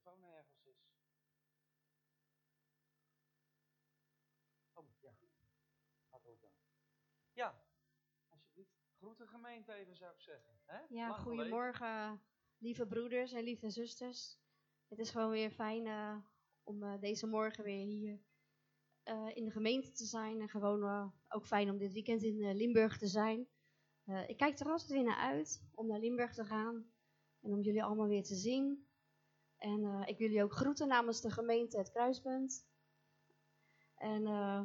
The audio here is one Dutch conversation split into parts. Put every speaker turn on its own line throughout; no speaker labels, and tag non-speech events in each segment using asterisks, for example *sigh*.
microfoon ergens is. Oh, ja. Hartelijk dank. Ja, alsjeblieft. Groet de gemeente even, zou ik zeggen.
Ja,
Lang geleden.
goedemorgen, lieve broeders en lieve zusters. Het is gewoon weer fijn eh, om eh, deze morgen weer hier eh, in de gemeente te zijn. En gewoon ook fijn om dit weekend in Limburg te zijn. Ik kijk er altijd weer naar uit om naar Limburg te gaan en om jullie allemaal weer te zien. En eh, ik wil jullie ook groeten namens de gemeente Het Kruispunt. En eh,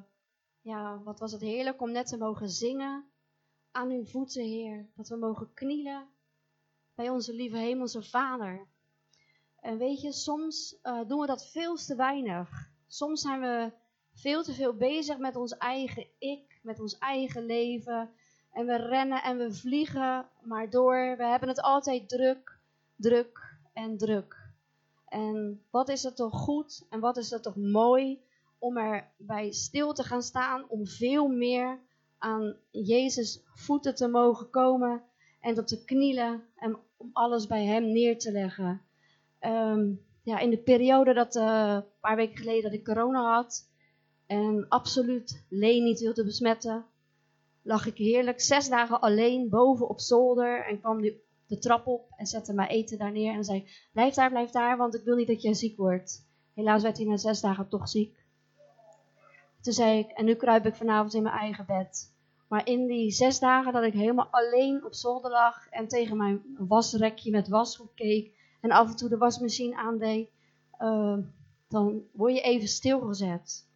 ja, wat was het heerlijk om net te mogen zingen aan uw voeten, Heer. Dat we mogen knielen bij onze lieve Hemelse Vader. En weet je, soms eh, doen we dat veel te weinig. Soms zijn we veel te veel bezig met ons eigen ik, met ons eigen leven. En we rennen en we vliegen maar door. We hebben het altijd druk, druk en druk. En wat is het toch goed en wat is het toch mooi om er bij stil te gaan staan, om veel meer aan Jezus voeten te mogen komen en op te knielen en om alles bij Hem neer te leggen. Ehm, ja, in de periode dat, eh, een paar weken geleden dat ik corona had en absoluut Leen niet wilde besmetten, lag ik heerlijk zes dagen alleen boven op zolder en kwam die de trap op en zette mijn eten daar neer en zei, blijf daar, blijf daar, want ik wil niet dat jij ziek wordt. Helaas werd hij na zes dagen toch ziek. Toen zei ik, en nu kruip ik vanavond in mijn eigen bed. Maar in die zes dagen dat ik helemaal alleen op zolder lag en tegen mijn wasrekje met wasgoed keek en af en toe de wasmachine aandeed, uh, dan word je even stilgezet.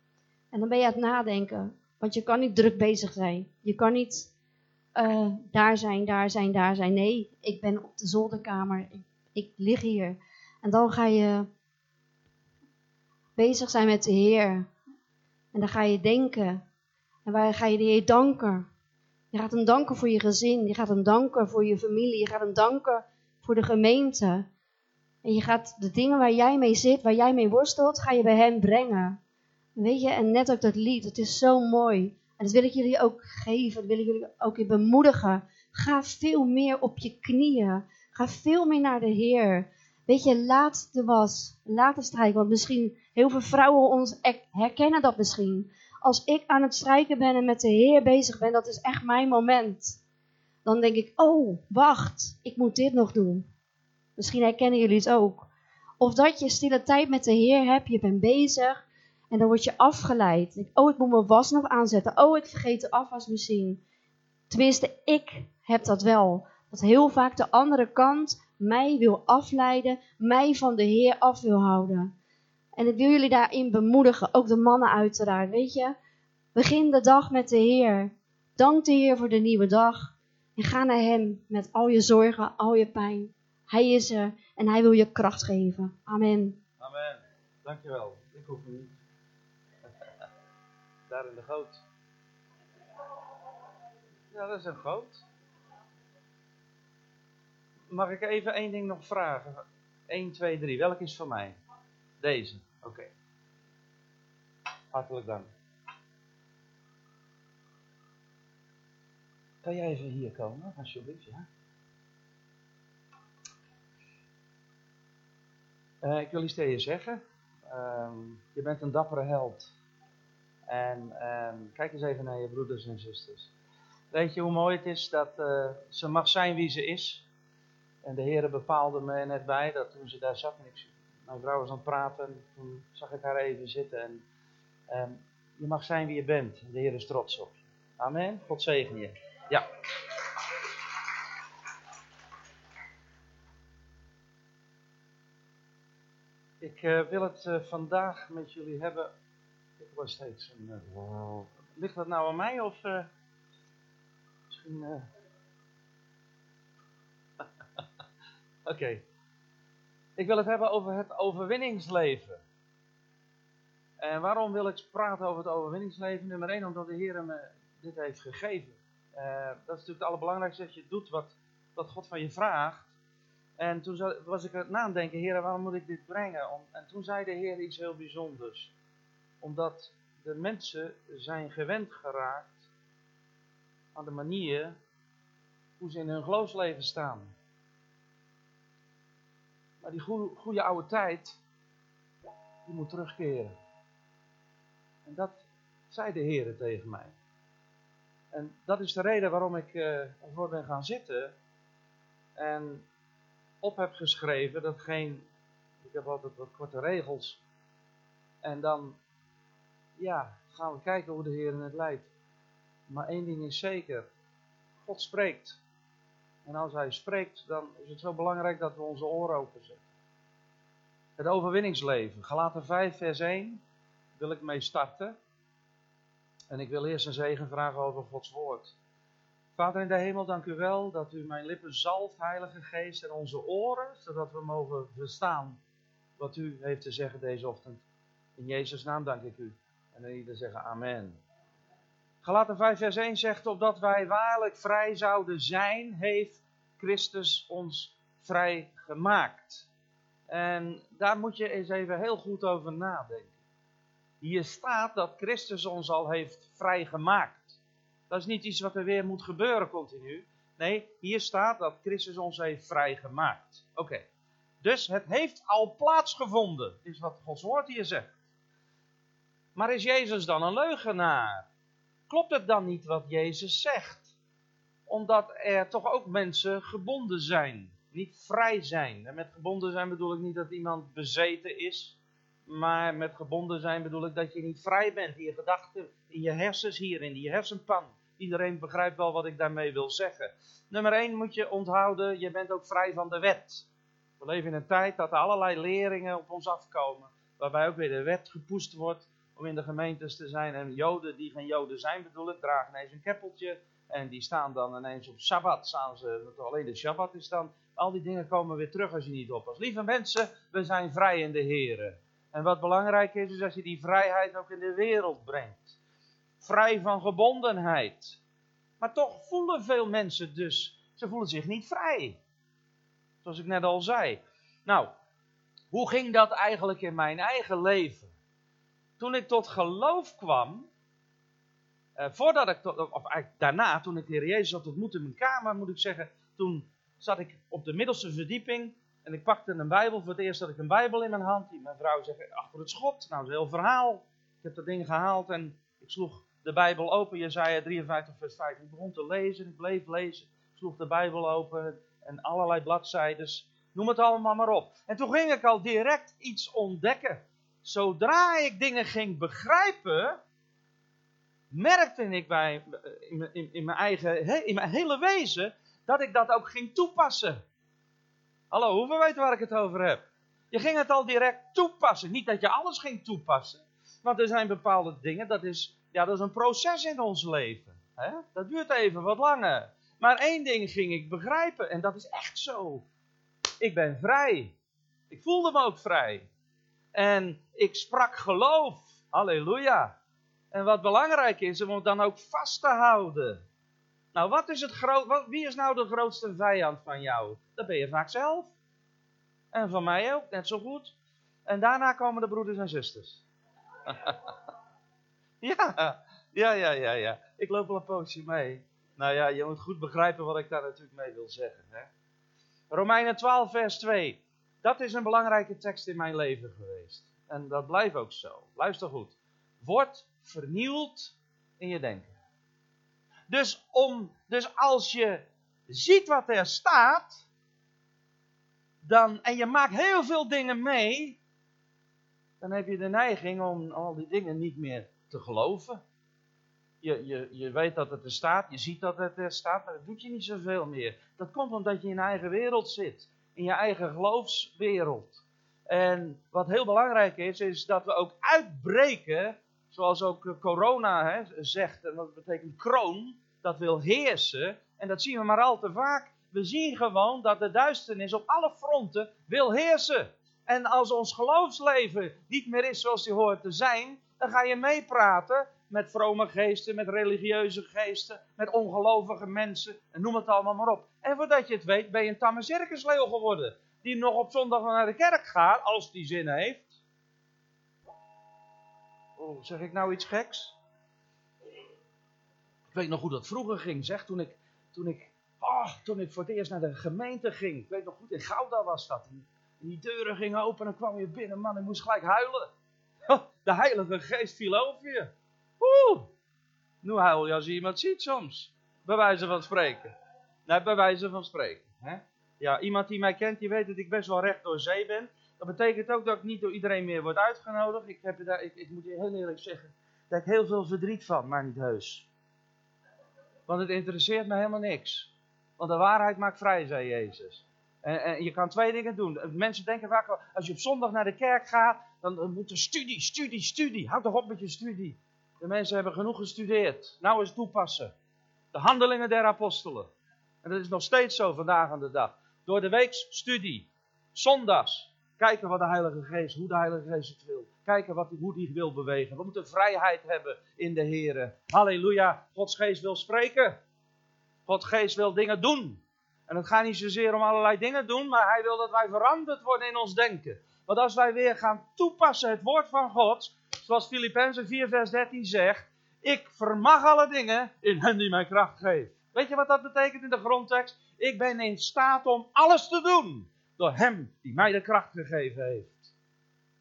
En dan ben je aan het nadenken, want je kan niet druk bezig zijn. Je kan niet uh, daar zijn, daar zijn, daar zijn. Nee, ik ben op de zolderkamer, ik, ik lig hier. En dan ga je bezig zijn met de Heer. En dan ga je denken. En waar ga je de Heer danken? Je gaat hem danken voor je gezin. Je gaat hem danken voor je familie. Je gaat hem danken voor de gemeente. En je gaat de dingen waar jij mee zit, waar jij mee worstelt, ga je bij hem brengen. Weet je, en net ook dat lied, het is zo mooi. En dat wil ik jullie ook geven, dat wil ik jullie ook weer bemoedigen. Ga veel meer op je knieën. Ga veel meer naar de Heer. Weet je, laat de was, laat de strijken. Want misschien, heel veel vrouwen ons herkennen dat misschien. Als ik aan het strijken ben en met de Heer bezig ben, dat is echt mijn moment. Dan denk ik, oh, wacht, ik moet dit nog doen. Misschien herkennen jullie het ook. Of dat je stille tijd met de Heer hebt, je bent bezig en dan word je afgeleid. Oh, ik moet mijn was nog aanzetten. Oh, ik vergeet de afwasmachine. Tenminste, ik heb dat wel. Dat heel vaak de andere kant mij wil afleiden, mij van de Heer af wil houden. En ik wil jullie daarin bemoedigen, ook de mannen uiteraard, weet je. Begin de dag met de Heer. Dank de Heer voor de nieuwe dag. En ga naar Hem met al je zorgen, al je pijn. Hij is er en Hij wil je kracht geven. Amen.
Amen. Dankjewel. Ik hoef niet. Daar in de goot. Ja, dat is een goot. Mag ik even één ding nog vragen? 1, 2, 3. Welke is van mij? Deze. Oké. Hartelijk dank. Kan jij even hier komen, alsjeblieft, ja? Uh, ik wil iets tegen je zeggen. Um, je bent een dappere held. En um, kijk eens even naar je broeders en zusters. Weet je hoe mooi het is dat uh, ze mag zijn wie ze is? En de Heer bepaalde me net bij dat toen ze daar zat en ik, mijn vrouw was aan het praten, toen zag ik haar even zitten. En um, je mag zijn wie je bent. De Heer is trots op je. Amen. God zegen je. Ja. Ik uh, wil het uh, vandaag met jullie hebben. Ik was steeds een. Wow. Ligt dat nou aan mij of. misschien. *laughs* Oké. Okay. Ik wil het hebben over het overwinningsleven. En waarom wil ik praten over het overwinningsleven? Nummer 1, omdat de Heer me dit heeft gegeven. dat is natuurlijk het allerbelangrijkste dat je doet wat, God van je vraagt. En toen was ik aan het nadenken, Heer, waarom moet ik dit brengen? En toen zei de Heer iets heel bijzonders. Omdat de mensen zijn gewend geraakt aan de manier hoe ze in hun geloofsleven staan. Maar die goede, oude tijd, Je moet terugkeren. En dat zei de Heer tegen mij. En dat is de reden waarom ik uh, ervoor ben gaan zitten. En op heb geschreven dat geen. Ik heb altijd wat korte regels. En dan, ja, gaan we kijken hoe de Heer het leidt. Maar één ding is zeker: God spreekt. En als Hij spreekt, dan is het zo belangrijk dat we onze oren openzetten. Het overwinningsleven, Galaten 5, vers 1, wil ik mee starten. En ik wil eerst een zegen vragen over Gods woord. Vader in de hemel, dank u wel dat u mijn lippen zalft, Heilige Geest, en onze oren, zodat we mogen verstaan wat u heeft te zeggen deze ochtend. In Jezus' naam dank ik u. En dan ieder zeggen amen. Galaten 5 vers 1 zegt, opdat wij waarlijk vrij zouden zijn, heeft Christus ons vrij gemaakt. En daar moet je eens even heel goed over nadenken. Hier staat dat Christus ons al heeft vrijgemaakt. Dat is niet iets wat er weer moet gebeuren continu. Nee, hier staat dat Christus ons heeft vrijgemaakt. Oké. Dus het heeft al plaatsgevonden, is wat Gods woord hier zegt. Maar is Jezus dan een leugenaar? Klopt het dan niet wat Jezus zegt? Omdat er toch ook mensen gebonden zijn, niet vrij zijn. En met gebonden zijn bedoel ik niet dat iemand bezeten is, maar met gebonden zijn bedoel ik dat je niet vrij bent in je gedachten, in je hersens hier, in je hersenpan. Iedereen begrijpt wel wat ik daarmee wil zeggen. Nummer 1 moet je onthouden, je bent ook vrij van de wet. We leven in een tijd dat er allerlei leringen op ons afkomen, waarbij ook weer de wet gepoest wordt om in de gemeentes te zijn. En joden die geen joden zijn bedoel ik, dragen ineens een keppeltje. En die staan dan ineens op Sabbat, staan ze, alleen de Shabbat is dan. Al die dingen komen weer terug als je niet oppast. Lieve mensen, we zijn vrij in de Here. En wat belangrijk is, is dat je die vrijheid ook in de wereld brengt. Vrij van gebondenheid. Maar toch voelen veel mensen dus, ze voelen zich niet vrij. Zoals ik net al zei. Nou, hoe ging dat eigenlijk in mijn eigen leven? Toen ik tot geloof kwam, eh, voordat ik tot, of eigenlijk daarna, toen ik de Heer Jezus had ontmoet in mijn kamer, moet ik zeggen, toen zat ik op de middelste verdieping en ik pakte een Bijbel. Voor het eerst had ik een Bijbel in mijn hand. Die mijn vrouw zegt, achter het schot. Nou, dat is een heel verhaal. Ik heb dat ding gehaald en ik sloeg de Bijbel open. Jezaja 53 vers 5. Ik begon te lezen, ik bleef lezen. Ik sloeg de Bijbel open en allerlei bladzijden. Noem het allemaal maar op. En toen ging ik al direct iets ontdekken. Zodra ik dingen ging begrijpen, merkte ik bij, in, in, in, mijn eigen, in mijn hele wezen dat ik dat ook ging toepassen. Hallo, hoeveel weten waar ik het over heb? Je ging het al direct toepassen. Niet dat je alles ging toepassen. Want er zijn bepaalde dingen, dat is, ja, dat is een proces in ons leven. Hè? Dat duurt even wat langer. Maar één ding ging ik begrijpen, en dat is echt zo. Ik ben vrij. Ik voelde me ook vrij. En ik sprak geloof. Halleluja. En wat belangrijk is, om het dan ook vast te houden. Nou, wat is het groot, wat, wie is nou de grootste vijand van jou? Dat ben je vaak zelf. En van mij ook, net zo goed. En daarna komen de broeders en zusters. *laughs* ja, ja, ja, ja, ja. Ik loop al een poosje mee. Nou ja, je moet goed begrijpen wat ik daar natuurlijk mee wil zeggen. Hè? Romeinen 12, vers 2. Dat is een belangrijke tekst in mijn leven geweest. En dat blijft ook zo. Luister goed. Word vernieuwd in je denken. Dus, om, dus als je ziet wat er staat, dan, en je maakt heel veel dingen mee, dan heb je de neiging om al die dingen niet meer te geloven. Je, je, je weet dat het er staat, je ziet dat het er staat, maar dat doet je niet zoveel meer. Dat komt omdat je in je eigen wereld zit, in je eigen geloofswereld. En wat heel belangrijk is, is dat we ook uitbreken Zoals ook eh, corona hè, zegt, en dat betekent kroon, dat wil heersen. En dat zien we maar al te vaak. We zien gewoon dat de duisternis op alle fronten wil heersen. En als ons geloofsleven niet meer is zoals die hoort te zijn, dan ga je meepraten met vrome geesten, met religieuze geesten, met ongelovige mensen, en noem het allemaal maar op. En voordat je het weet, ben je een tamme circusleeuw geworden, die nog op zondag naar de kerk gaat, als die zin heeft, Oh, zeg ik nou iets geks? Ik weet nog hoe dat vroeger ging, zeg. Toen ik, toen ik, oh, toen ik voor het eerst naar de gemeente ging. Ik weet nog goed, in Gouda was dat. En die deuren gingen open en kwam je binnen. Man, ik moest gelijk huilen. *laughs* De Heilige Geest viel over je. Oeh, nu huil je als je iemand ziet soms. Bij wijze van spreken. Nee, bij wijze van spreken. Hè? Ja, iemand die mij kent, die weet dat ik best wel recht door zee ben. Dat betekent ook dat ik niet door iedereen meer word uitgenodigd. Ik, heb daar, ik, ik moet je heel eerlijk zeggen, daar heb ik heel veel verdriet van, maar niet heus. Want het interesseert me helemaal niks. Want de waarheid maakt vrij, zei Jezus. En, en, je kan twee dingen doen. Mensen denken vaak, als je op zondag naar de kerk gaat, dan, dan moet er studie, studie, studie. Houd toch op met je studie. De mensen hebben genoeg gestudeerd. Nou eens toepassen. De handelingen der apostelen. En dat is nog steeds zo vandaag aan de dag. Door de week studie. Zondags. Kijken wat de Heilige Geest, hoe de Heilige Geest het wil. Kijken wat, hoe die wil bewegen. We moeten vrijheid hebben in de Here. Halleluja. Gods Geest wil spreken. Gods Geest wil dingen doen. En het gaat niet zozeer om allerlei dingen doen, maar hij wil dat wij veranderd worden in ons denken. Want als wij weer gaan toepassen het woord van God, zoals Filippenzen 4 vers 13 zegt, ik vermag alle dingen in hen die mij kracht geeft. Weet je wat dat betekent in de grondtekst? Ik ben in staat om alles te doen door hem die mij de kracht gegeven heeft.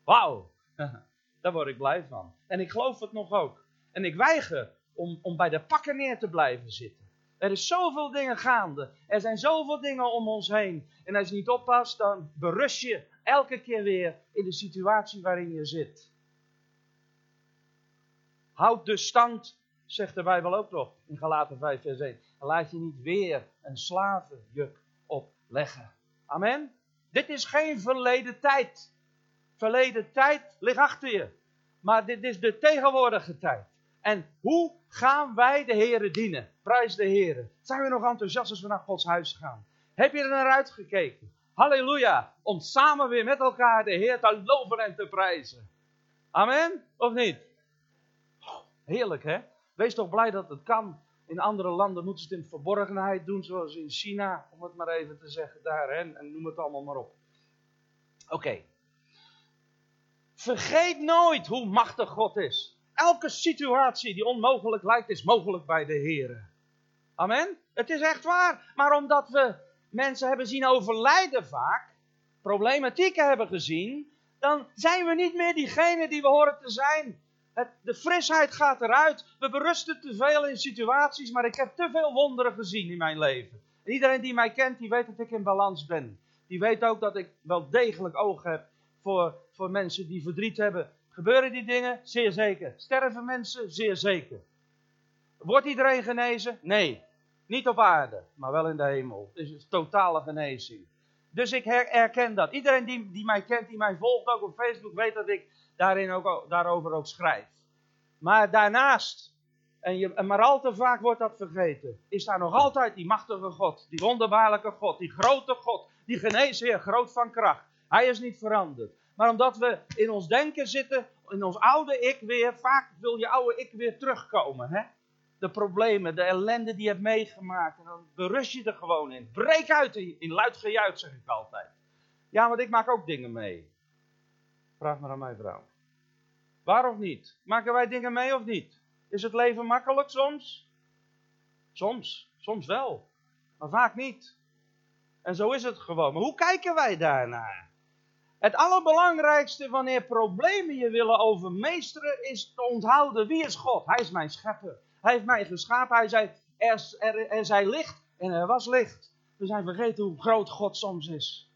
Wauw, *laughs* daar word ik blij van. En ik geloof het nog ook. En ik weiger om, om bij de pakken neer te blijven zitten. Er is zoveel dingen gaande. Er zijn zoveel dingen om ons heen. En als je niet oppast, dan berust je elke keer weer in de situatie waarin je zit. Houd de stand, zegt de Bijbel ook nog in Galaten 5 vers 1. En laat je niet weer een slavenjuk opleggen. Amen. Dit is geen verleden tijd. Verleden tijd ligt achter je. Maar dit is de tegenwoordige tijd. En hoe gaan wij de Heeren dienen? Prijs de Heeren. Zijn we nog enthousiast als we naar Gods huis gaan? Heb je er naar uitgekeken? Halleluja. Om samen weer met elkaar de Heer te loven en te prijzen. Amen? Of niet? Heerlijk hè? Wees toch blij dat het kan. In andere landen moeten ze het in verborgenheid doen, zoals in China, om het maar even te zeggen daar. Hè? En noem het allemaal maar op. Oké. Vergeet nooit hoe machtig God is. Elke situatie die onmogelijk lijkt, is mogelijk bij de Heer. Amen? Het is echt waar. Maar omdat we mensen hebben zien overlijden vaak, problematieken hebben gezien, dan zijn we niet meer diegene die we horen te zijn. De frisheid gaat eruit. We berusten te veel in situaties, maar ik heb te veel wonderen gezien in mijn leven. En iedereen die mij kent, die weet dat ik in balans ben. Die weet ook dat ik wel degelijk oog heb voor, voor mensen die verdriet hebben. Gebeuren die dingen? Zeer zeker. Sterven mensen? Zeer zeker. Wordt iedereen genezen? Nee. Niet op aarde, maar wel in de hemel. Het is totale genezing. Dus ik herken dat. Iedereen die, die mij kent, die mij volgt ook op Facebook, weet dat ik daarin ook, daarover ook schrijf. Maar daarnaast, en je, maar al te vaak wordt dat vergeten, is daar nog altijd die machtige God, die wonderbaarlijke God, die grote God, die geneesheer, groot van kracht. Hij is niet veranderd. Maar omdat we in ons denken zitten, in ons oude ik weer, vaak wil je oude ik weer terugkomen. Hè? De problemen, de ellende die je hebt meegemaakt. En dan berust je er gewoon in. Breek uit in, in luid gejuich, zeg ik altijd. Ja, want ik maak ook dingen mee. Vraag maar aan mijn vrouw. Waar of niet? Maken wij dingen mee of niet? Is het leven makkelijk soms? Soms, soms wel. Maar vaak niet. En zo is het gewoon. Maar hoe kijken wij daarnaar? Het allerbelangrijkste wanneer problemen je willen overmeesteren is te onthouden wie is God. Hij is mijn schepper. Hij heeft mij geschapen. Hij zei er, er, er licht en er was licht. We zijn vergeten hoe groot God soms is.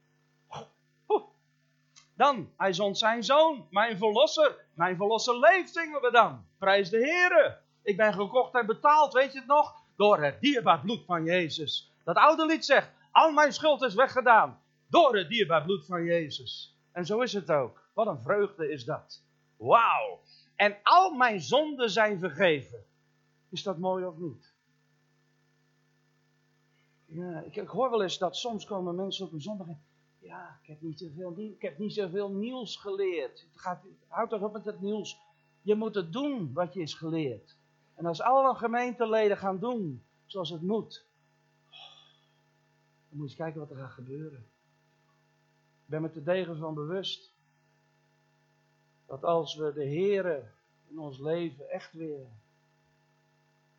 Dan, hij zond zijn zoon, mijn verlosser. Mijn verlosser leeft, zingen we dan. Prijs de Heer. Ik ben gekocht en betaald, weet je het nog? Door het dierbaar bloed van Jezus. Dat oude lied zegt, al mijn schuld is weggedaan. Door het dierbaar bloed van Jezus. En zo is het ook. Wat een vreugde is dat. Wauw. En al mijn zonden zijn vergeven. Is dat mooi of niet? Ja, ik, ik hoor wel eens dat soms komen mensen op een zondag ja, ik heb niet zoveel, ik heb niet zoveel nieuws geleerd. Het gaat, houd toch op met het nieuws. Je moet het doen wat je is geleerd. En als alle gemeenteleden gaan doen zoals het moet, dan moet je kijken wat er gaat gebeuren. Ik ben me te degen van bewust dat als we de Here in ons leven echt weer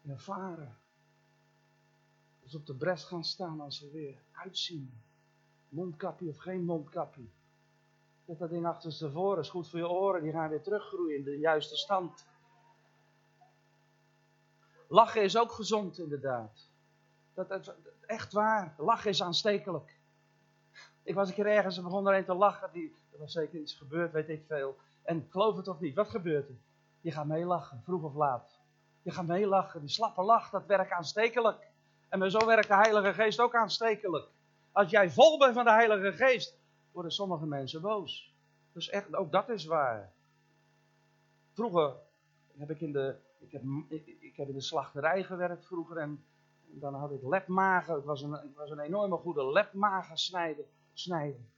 ervaren, als we op de bres gaan staan als we weer uitzien mondkapje of geen mondkapje. Zet dat ding achterstevoren, is goed voor je oren, die gaan weer teruggroeien in de juiste stand. Lachen is ook gezond, inderdaad. Dat, dat, echt waar, lachen is aanstekelijk. Ik was een keer ergens en begon er een te lachen. Die, er was zeker iets gebeurd, weet ik veel. En geloof het of niet, wat gebeurt er? Je gaat meelachen, vroeg of laat. Je gaat meelachen. Die slappe lach, dat werkt aanstekelijk. En zo werkt de Heilige Geest ook aanstekelijk. Als jij vol bent van de Heilige Geest, worden sommige mensen boos. Dus echt, ook dat is waar. Vroeger heb ik in de, ik heb, ik, heb in de slachterij gewerkt vroeger en, dan had ik lepmagen. Ik was een, ik was een enorme goede lepmagen snijden. snijden.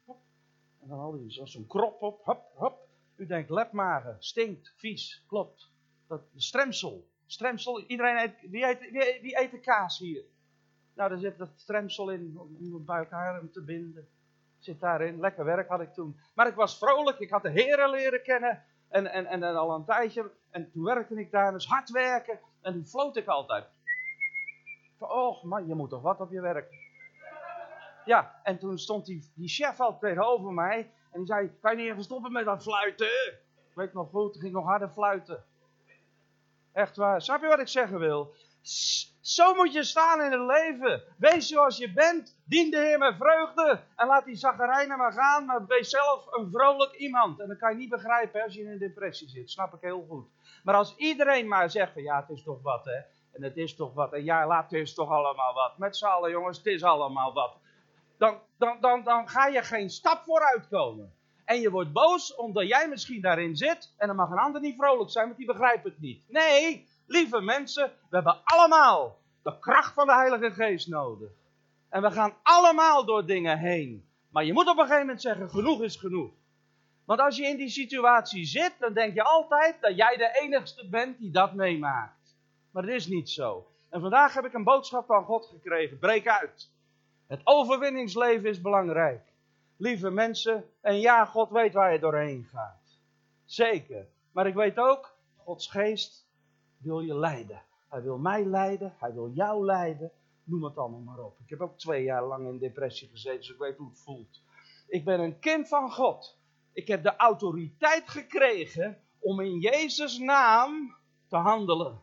En dan had je zo'n krop op, hop, hop. U denkt lepmagen, stinkt, vies, klopt. Dat, stremsel, stremsel, iedereen eet, wie eet, wie eet de kaas hier? Nou, daar zit dat stremsel in om bij elkaar te binden. Zit daarin. Lekker werk had ik toen. Maar ik was vrolijk. Ik had de heren leren kennen. En, en, en, al een tijdje. En toen werkte ik daar. Dus hard werken. En toen floot ik altijd. Oh man, je moet toch wat op je werk. Ja, en toen stond die, die chef al tegenover mij. En die zei, kan je niet even stoppen met dat fluiten? Ik weet nog goed, ik ging nog harder fluiten. Echt waar. Snap je wat ik zeggen wil? Zo moet je staan in het leven. Wees zoals je bent. Dien de Heer met vreugde. En laat die zaggerijnen maar gaan. Maar wees zelf een vrolijk iemand. En dat kan je niet begrijpen als je in een depressie zit. Snap ik heel goed. Maar als iedereen maar zegt van ja, het is toch wat hè. En het is toch wat. En ja, laat het is toch allemaal wat. Met z'n allen jongens, het is allemaal wat. Dan, dan, dan, dan ga je geen stap vooruit komen. En je wordt boos omdat jij misschien daarin zit. En dan mag een ander niet vrolijk zijn, want die begrijpt het niet. Nee, lieve mensen, we hebben allemaal de kracht van de Heilige Geest nodig. En we gaan allemaal door dingen heen. Maar je moet op een gegeven moment zeggen: genoeg is genoeg. Want als je in die situatie zit, dan denk je altijd dat jij de enigste bent die dat meemaakt. Maar dat is niet zo. En vandaag heb ik een boodschap van God gekregen: breek uit. Het overwinningsleven is belangrijk. Lieve mensen, en ja, God weet waar je doorheen gaat. Zeker. Maar ik weet ook, Gods geest wil je leiden. Hij wil mij leiden, hij wil jou leiden. Noem het allemaal maar op. Ik heb ook twee jaar lang in depressie gezeten, dus ik weet hoe het voelt. Ik ben een kind van God. Ik heb de autoriteit gekregen om in Jezus' naam te handelen.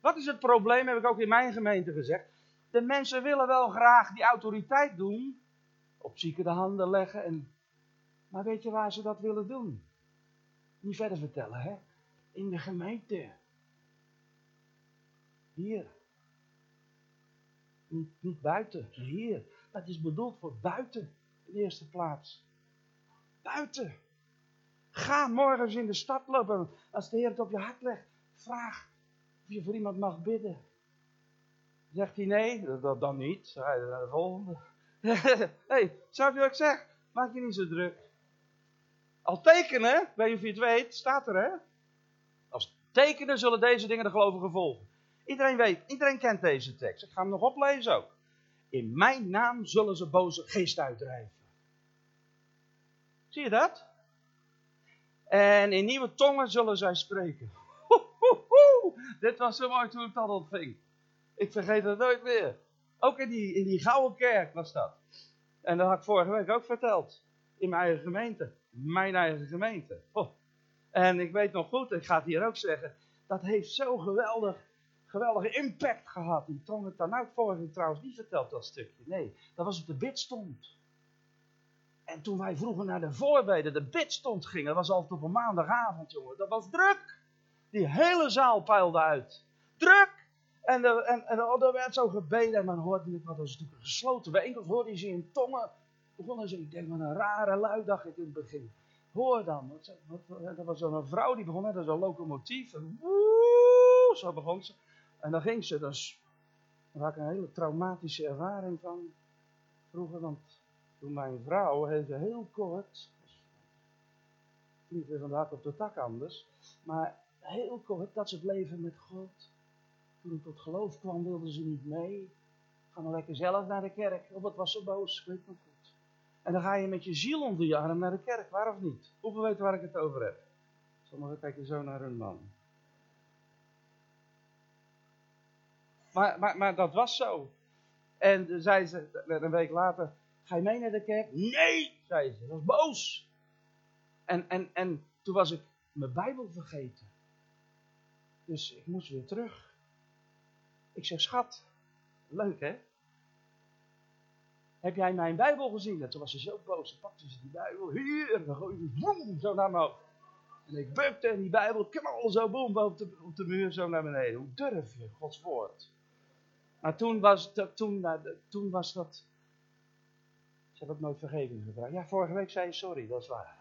Wat is het probleem, heb ik ook in mijn gemeente gezegd. De mensen willen wel graag die autoriteit doen, op zieken de handen leggen. En, maar weet je waar ze dat willen doen? Niet verder vertellen, hè? In de gemeente. Hier. Niet, buiten, hier. Dat is bedoeld voor buiten in de eerste plaats. Buiten. Ga morgens in de stad lopen. Als de Heer het op je hart legt, vraag of je voor iemand mag bidden. Zegt hij nee, dat, dan niet. Dan je naar de volgende. Hé, *laughs* hey, zou je wat ik zeg? Maak je niet zo druk. Al tekenen, weet je of je het weet, staat er hè. Tekenen zullen deze dingen de gelovigen volgen. Iedereen weet, iedereen kent deze tekst. Ik ga hem nog oplezen ook. In mijn naam zullen ze boze geest uitdrijven. Zie je dat? En in nieuwe tongen zullen zij spreken. *laughs* Dit was zo mooi toen ik dat ontving. Ik vergeet het nooit meer. Ook in die, in die Gouden Kerk was dat. En dat had ik vorige week ook verteld. In mijn eigen gemeente. Mijn eigen gemeente. Oh. En ik weet nog goed, ik ga het hier ook zeggen. Dat heeft zo geweldig geweldige impact gehad. Die toon het vorige trouwens niet verteld, dat stukje. Nee, dat was op de bidstond. En toen wij vroeger naar de voorbeden, de bidstond gingen, dat was altijd op een maandagavond, jongen. Dat was druk. Die hele zaal puilde uit. Druk! En, er, en, en er werd zo gebeden en dan hoorde ik, wat was natuurlijk een gesloten bijeenkomst, hoorde je ze in tongen. Begonnen ze, ik denk, wat een rare lui, dacht ik in het begin. Hoor dan, dat was zo'n vrouw die begon net als een locomotief. En zo begon ze. En dan ging ze dus. Daar had ik een hele traumatische ervaring van vroeger. Want toen mijn vrouw heel kort. Niet weer van de hak op de tak anders. Maar heel kort dat ze het leven met God. Toen ik tot geloof kwam, wilde ze niet mee. Ga maar lekker zelf naar de kerk. Of wat was ze boos, weet goed. En dan ga je met je ziel onder je arm naar de kerk, waar of niet? Hoeveel weten waar ik het over heb? Sommigen kijken zo naar hun man. Maar, maar, maar dat was zo. En zei ze een week later, Ga je mee naar de kerk? Nee, zei ze. Ze was boos. En, en, en toen was ik mijn Bijbel vergeten. Dus ik moest weer terug. Ik zeg, schat, leuk hè? Heb jij mijn Bijbel gezien? En toen was ze zo boos. Toen pakte ze die Bijbel. Hier, en dan gooide ze zo naar me hoofd. En ik bukte en die Bijbel knalde zo boom op de, op de muur zo naar beneden. Hoe durf je, Gods woord? Maar toen was, dat, toen, toen was dat... Ze heb ook nooit vergeving gevraagd. Ja, vorige week zei je sorry, dat is waar.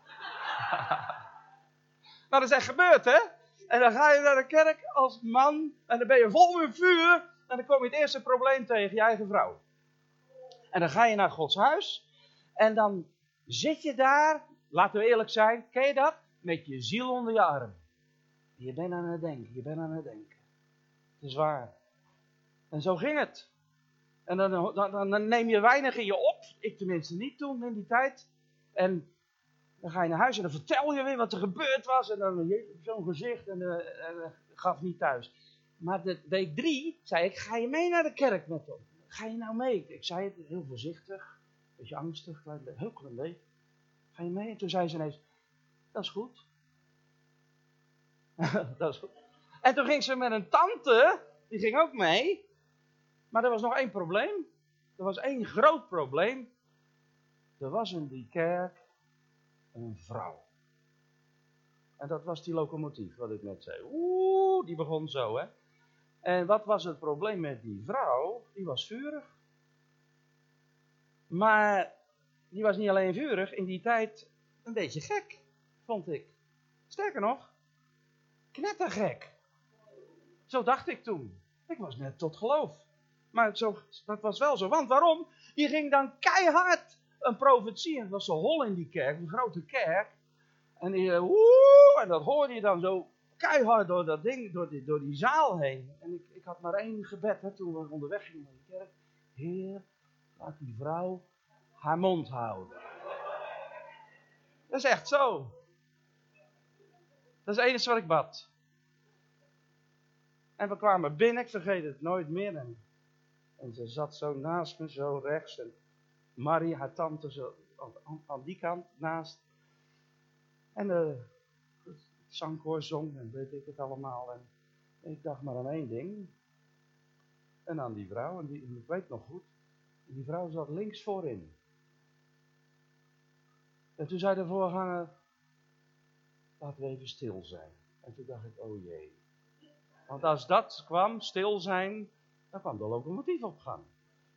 *laughs* maar dat is echt gebeurd, hè? En dan ga je naar de kerk als man en dan ben je vol met vuur. En dan kom je het eerste probleem tegen, je eigen vrouw. En dan ga je naar Gods huis. En dan zit je daar, laten we eerlijk zijn, ken je dat? Met je ziel onder je arm. Je bent aan het denken, je bent aan het denken. Het is waar. En zo ging het. En dan, dan, dan, neem je weinig in je op. Ik tenminste niet toen, in die tijd. En dan ga je naar huis en dan vertel je weer wat er gebeurd was. En dan zo'n gezicht en, uh, gaf niet thuis. Maar de week drie zei ik, ga je mee naar de kerk met hem? Ga je nou mee? Ik zei het heel voorzichtig, een beetje angstig, heel klein beetje. Ga je mee? En toen zei ze ineens, dat is goed. *laughs* dat is goed. En toen ging ze met een tante, die ging ook mee. Maar er was nog één probleem. Er was één groot probleem. Er was in die kerk een vrouw. En dat was die locomotief, wat ik net zei. Oeh, die begon zo, hè. En wat was het probleem met die vrouw? Die was vurig. Maar die was niet alleen vurig, in die tijd een beetje gek, vond ik. Sterker nog, knettergek. Zo dacht ik toen. Ik was net tot geloof. Maar zo, dat was wel zo. Want waarom? Die ging dan keihard een profetie. En was zo hol in die kerk, een grote kerk. En, die, eh, woe, en dat hoorde je dan zo keihard door dat ding, door die, door die zaal heen. En ik, ik had maar één gebed hè, toen we onderweg gingen naar de kerk. Heer, laat die vrouw haar mond houden. Dat is echt zo. Dat is het enige wat ik bad. En we kwamen binnen, ik vergeet het nooit meer. En, ze zat zo naast me, zo rechts. En Marie, haar tante, zo aan, die kant naast. En de zangkoor zong en weet ik het allemaal. En ik dacht maar aan één ding. En aan die vrouw, en, die, ik weet nog goed, die vrouw zat links voorin. En toen zei de voorganger, laten we even stil zijn. En toen dacht ik, oh jee. Want als dat kwam, stil zijn, dan kwam de locomotief op gang.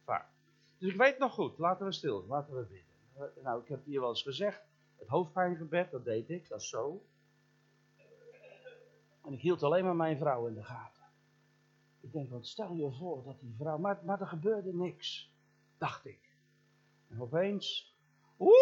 Vaak. Dus ik weet nog goed, laten we stil, laten we bidden. Nou, ik heb hier wel eens gezegd, het hoofdpijngebed, dat deed ik, dat is zo. En ik hield alleen maar mijn vrouw in de gaten. Ik denk, want stel je voor dat die vrouw. Maar, maar er gebeurde niks, dacht ik. En opeens. Oeh!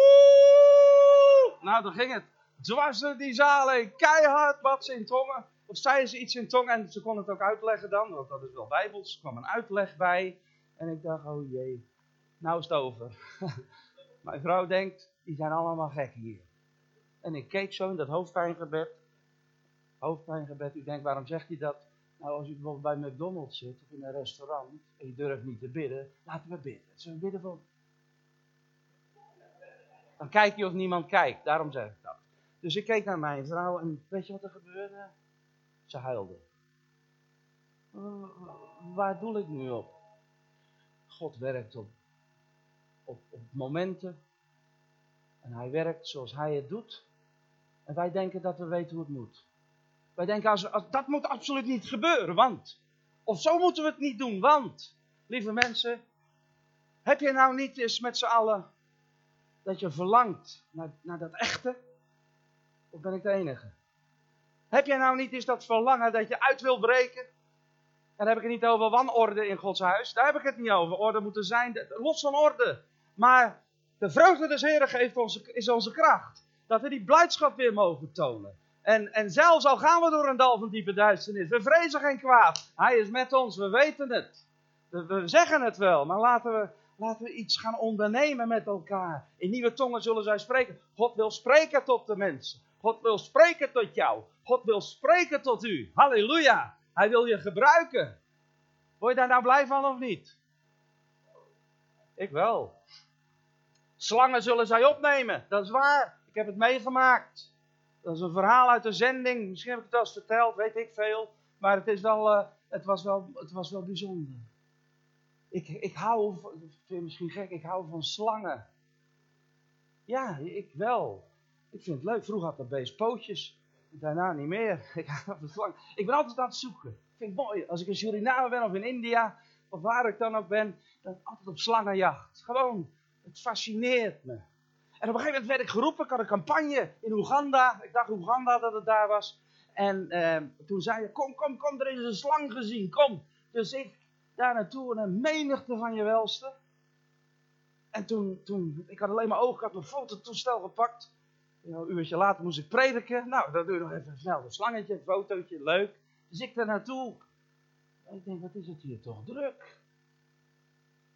Nou, dan ging het dwars door die zaal heen. Keihard wat ze in tongen. Of zei ze iets in tongen en ze kon het ook uitleggen dan, want dat is wel bijbels. Er kwam een uitleg bij. En ik dacht, oh jee, nou is het over. *laughs* Mijn vrouw denkt, die zijn allemaal gek hier. En ik keek zo in dat hoofdpijngebed hoofdpijngebed. U denkt, waarom zegt hij dat? Nou, als u bijvoorbeeld bij McDonald's zit of in een restaurant en je durft niet te bidden, laten we bidden. Zullen we bidden voor? Dan kijk je of niemand kijkt, daarom zeg ik dat. Dus ik keek naar mijn vrouw en weet je wat er gebeurde? Ze huilde. waar doe ik nu op? God werkt op, op, op momenten. En hij werkt zoals hij het doet. En wij denken dat we weten hoe het moet. Wij denken, als, dat moet absoluut niet gebeuren, want. Of zo moeten we het niet doen, want. Lieve mensen, heb je nou niet eens met z'n allen dat je verlangt naar, naar dat echte? Of ben ik de enige? Heb jij nou niet eens dat verlangen dat je uit wil breken? En dan heb ik het niet over wanorde in Gods huis. Daar heb ik het niet over. Orde moet er zijn, los van orde. Maar de vreugde des Heren geeft onze, is onze kracht. Dat we die blijdschap weer mogen tonen. En, en zelfs al gaan we door een dal van diepe duisternis, we vrezen geen kwaad. Hij is met ons, we weten het. We, we zeggen het wel, maar laten we, laten we iets gaan ondernemen met elkaar. In nieuwe tongen zullen zij spreken. God wil spreken tot de mensen. God wil spreken tot jou. God wil spreken tot u. Halleluja. Hij wil je gebruiken. Word je daar nou blij van of niet? Ik wel. Slangen zullen zij opnemen. Dat is waar. Ik heb het meegemaakt. Dat is een verhaal uit de zending. Misschien heb ik het al eens verteld, weet ik veel. Maar het, is wel, uh, het, was, wel, het was wel bijzonder. Ik, ik hou, vind je misschien gek, ik hou van slangen. Ja, ik wel. Ik vind het leuk. Vroeger had dat beest pootjes. Daarna niet meer. *laughs* Ik, slang. ik ben altijd aan het zoeken. Ik vind het mooi. Als ik in Suriname ben of in India, of waar ik dan ook ben, dan altijd op slangenjacht. Gewoon, het fascineert me. En op een gegeven moment werd ik geroepen, ik had een campagne in Oeganda. Ik dacht Oeganda dat het daar was. En eh, toen zei je, kom, kom, kom, er is een slang gezien, kom. Dus ik daar naartoe en een menigte van je welste. En toen, toen, ik had alleen maar ogen, ik had mijn fototoestel gepakt. Een uurtje later moest ik prediken. Nou, dan doe je nog even snel een slangetje, een fotootje, leuk. Dus ik daar naartoe. En ik denk, wat is het hier toch druk.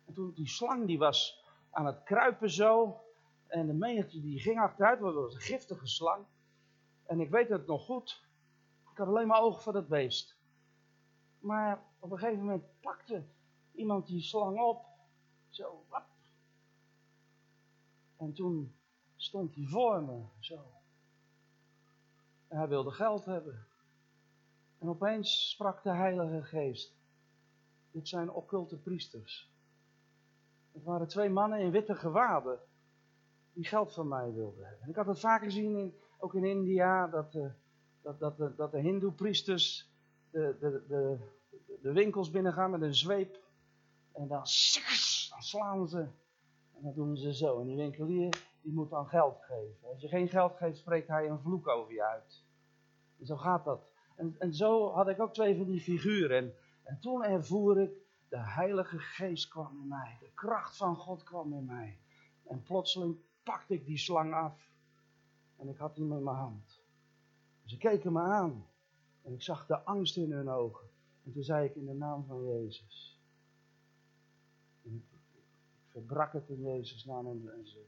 En toen die slang, die was aan het kruipen zo. En de menigte die ging achteruit, want dat was een giftige slang. En ik weet het nog goed. Ik had alleen maar ogen voor dat beest. Maar op een gegeven moment pakte iemand die slang op. Zo. En toen stond hij voor me, zo. En hij wilde geld hebben. En opeens sprak de Heilige Geest. Dit zijn occulte priesters. Het waren twee mannen in witte gewaden die geld van mij wilden hebben. En ik had het vaker gezien, in, ook in India, dat, uh, dat, dat, dat, dat de hindoe-priesters de, de, de, de, winkels binnengaan met een zweep. En dan, dan slaan ze. En dan doen ze zo. En die winkelier, die moet dan geld geven. Als je geen geld geeft, spreekt hij een vloek over je uit. En zo gaat dat. En, en zo had ik ook twee van die figuren. En, en toen ervoer ik, de Heilige Geest kwam in mij. De kracht van God kwam in mij. En plotseling pakte ik die slang af. En ik had hem in mijn hand. Ze keken me aan. En ik zag de angst in hun ogen. En toen zei ik in de naam van Jezus. Ik, verbrak het in Jezus naam. En, ze,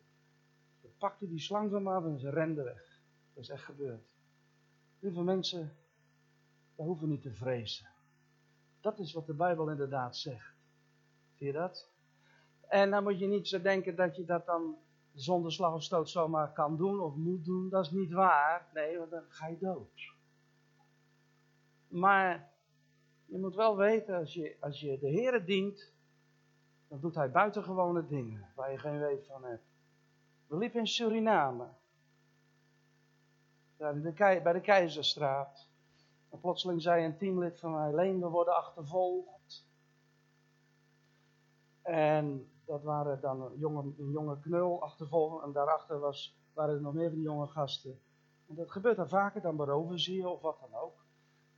ze pakten die slang van me af en ze renden weg. Dat is echt gebeurd. Lieve mensen, we hoeven niet te vrezen. Dat is wat de Bijbel inderdaad zegt. Zie je dat? En dan moet je niet zo denken dat je dat dan zonder slag of stoot zomaar kan doen of moet doen. Dat is niet waar. Nee, want dan ga je dood. Maar je moet wel weten, als je, als je de Heer dient, dan doet hij buitengewone dingen waar je geen weet van hebt. We liepen in Suriname. bij de Keizerstraat. En plotseling zei een teamlid van mij, Leen, we worden achtervolgd. En dat waren dan een jonge, jonge knul achtervolgen. En daarachter was, waren er nog meer van die jonge gasten. En dat gebeurt dan vaker, dan beroven zie je of wat dan ook.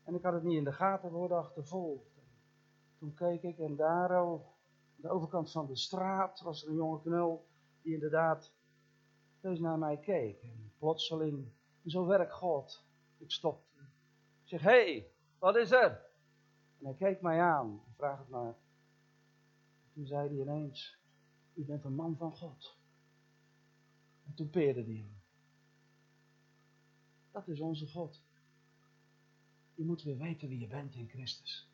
En ik had het niet in de gaten, we worden achtervolgd. Toen keek ik en daar, aan de overkant van de straat, was er een jonge knul die inderdaad steeds naar mij keek. En plotseling, zo werkt God. Ik stopte. Ik zeg, hé, hey, wat is er? En hij keek mij aan, vraag het maar. Toen zei hij ineens, u bent een man van God. En toen peerde hem. Dat is onze God. Je moet weer weten wie je bent in Christus.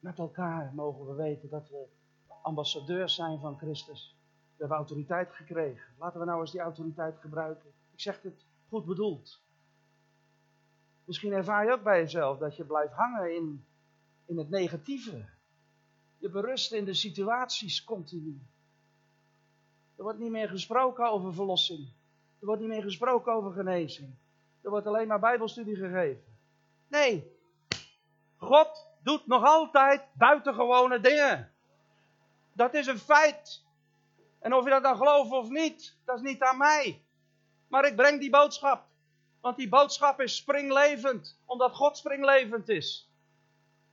Met elkaar mogen we weten dat we ambassadeurs zijn van Christus. We hebben autoriteit gekregen. Laten we nou eens die autoriteit gebruiken. Ik zeg het goed bedoeld. Misschien ervaar je ook bij jezelf dat je blijft hangen in, in het negatieve. Je berust in de situaties continu. Er wordt niet meer gesproken over verlossing. Er wordt niet meer gesproken over genezing. Er wordt alleen maar bijbelstudie gegeven. Nee, God doet nog altijd buitengewone dingen. Dat is een feit. En of je dat dan gelooft of niet, dat is niet aan mij. Maar ik breng die boodschap. Want die boodschap is springlevend, omdat God springlevend is.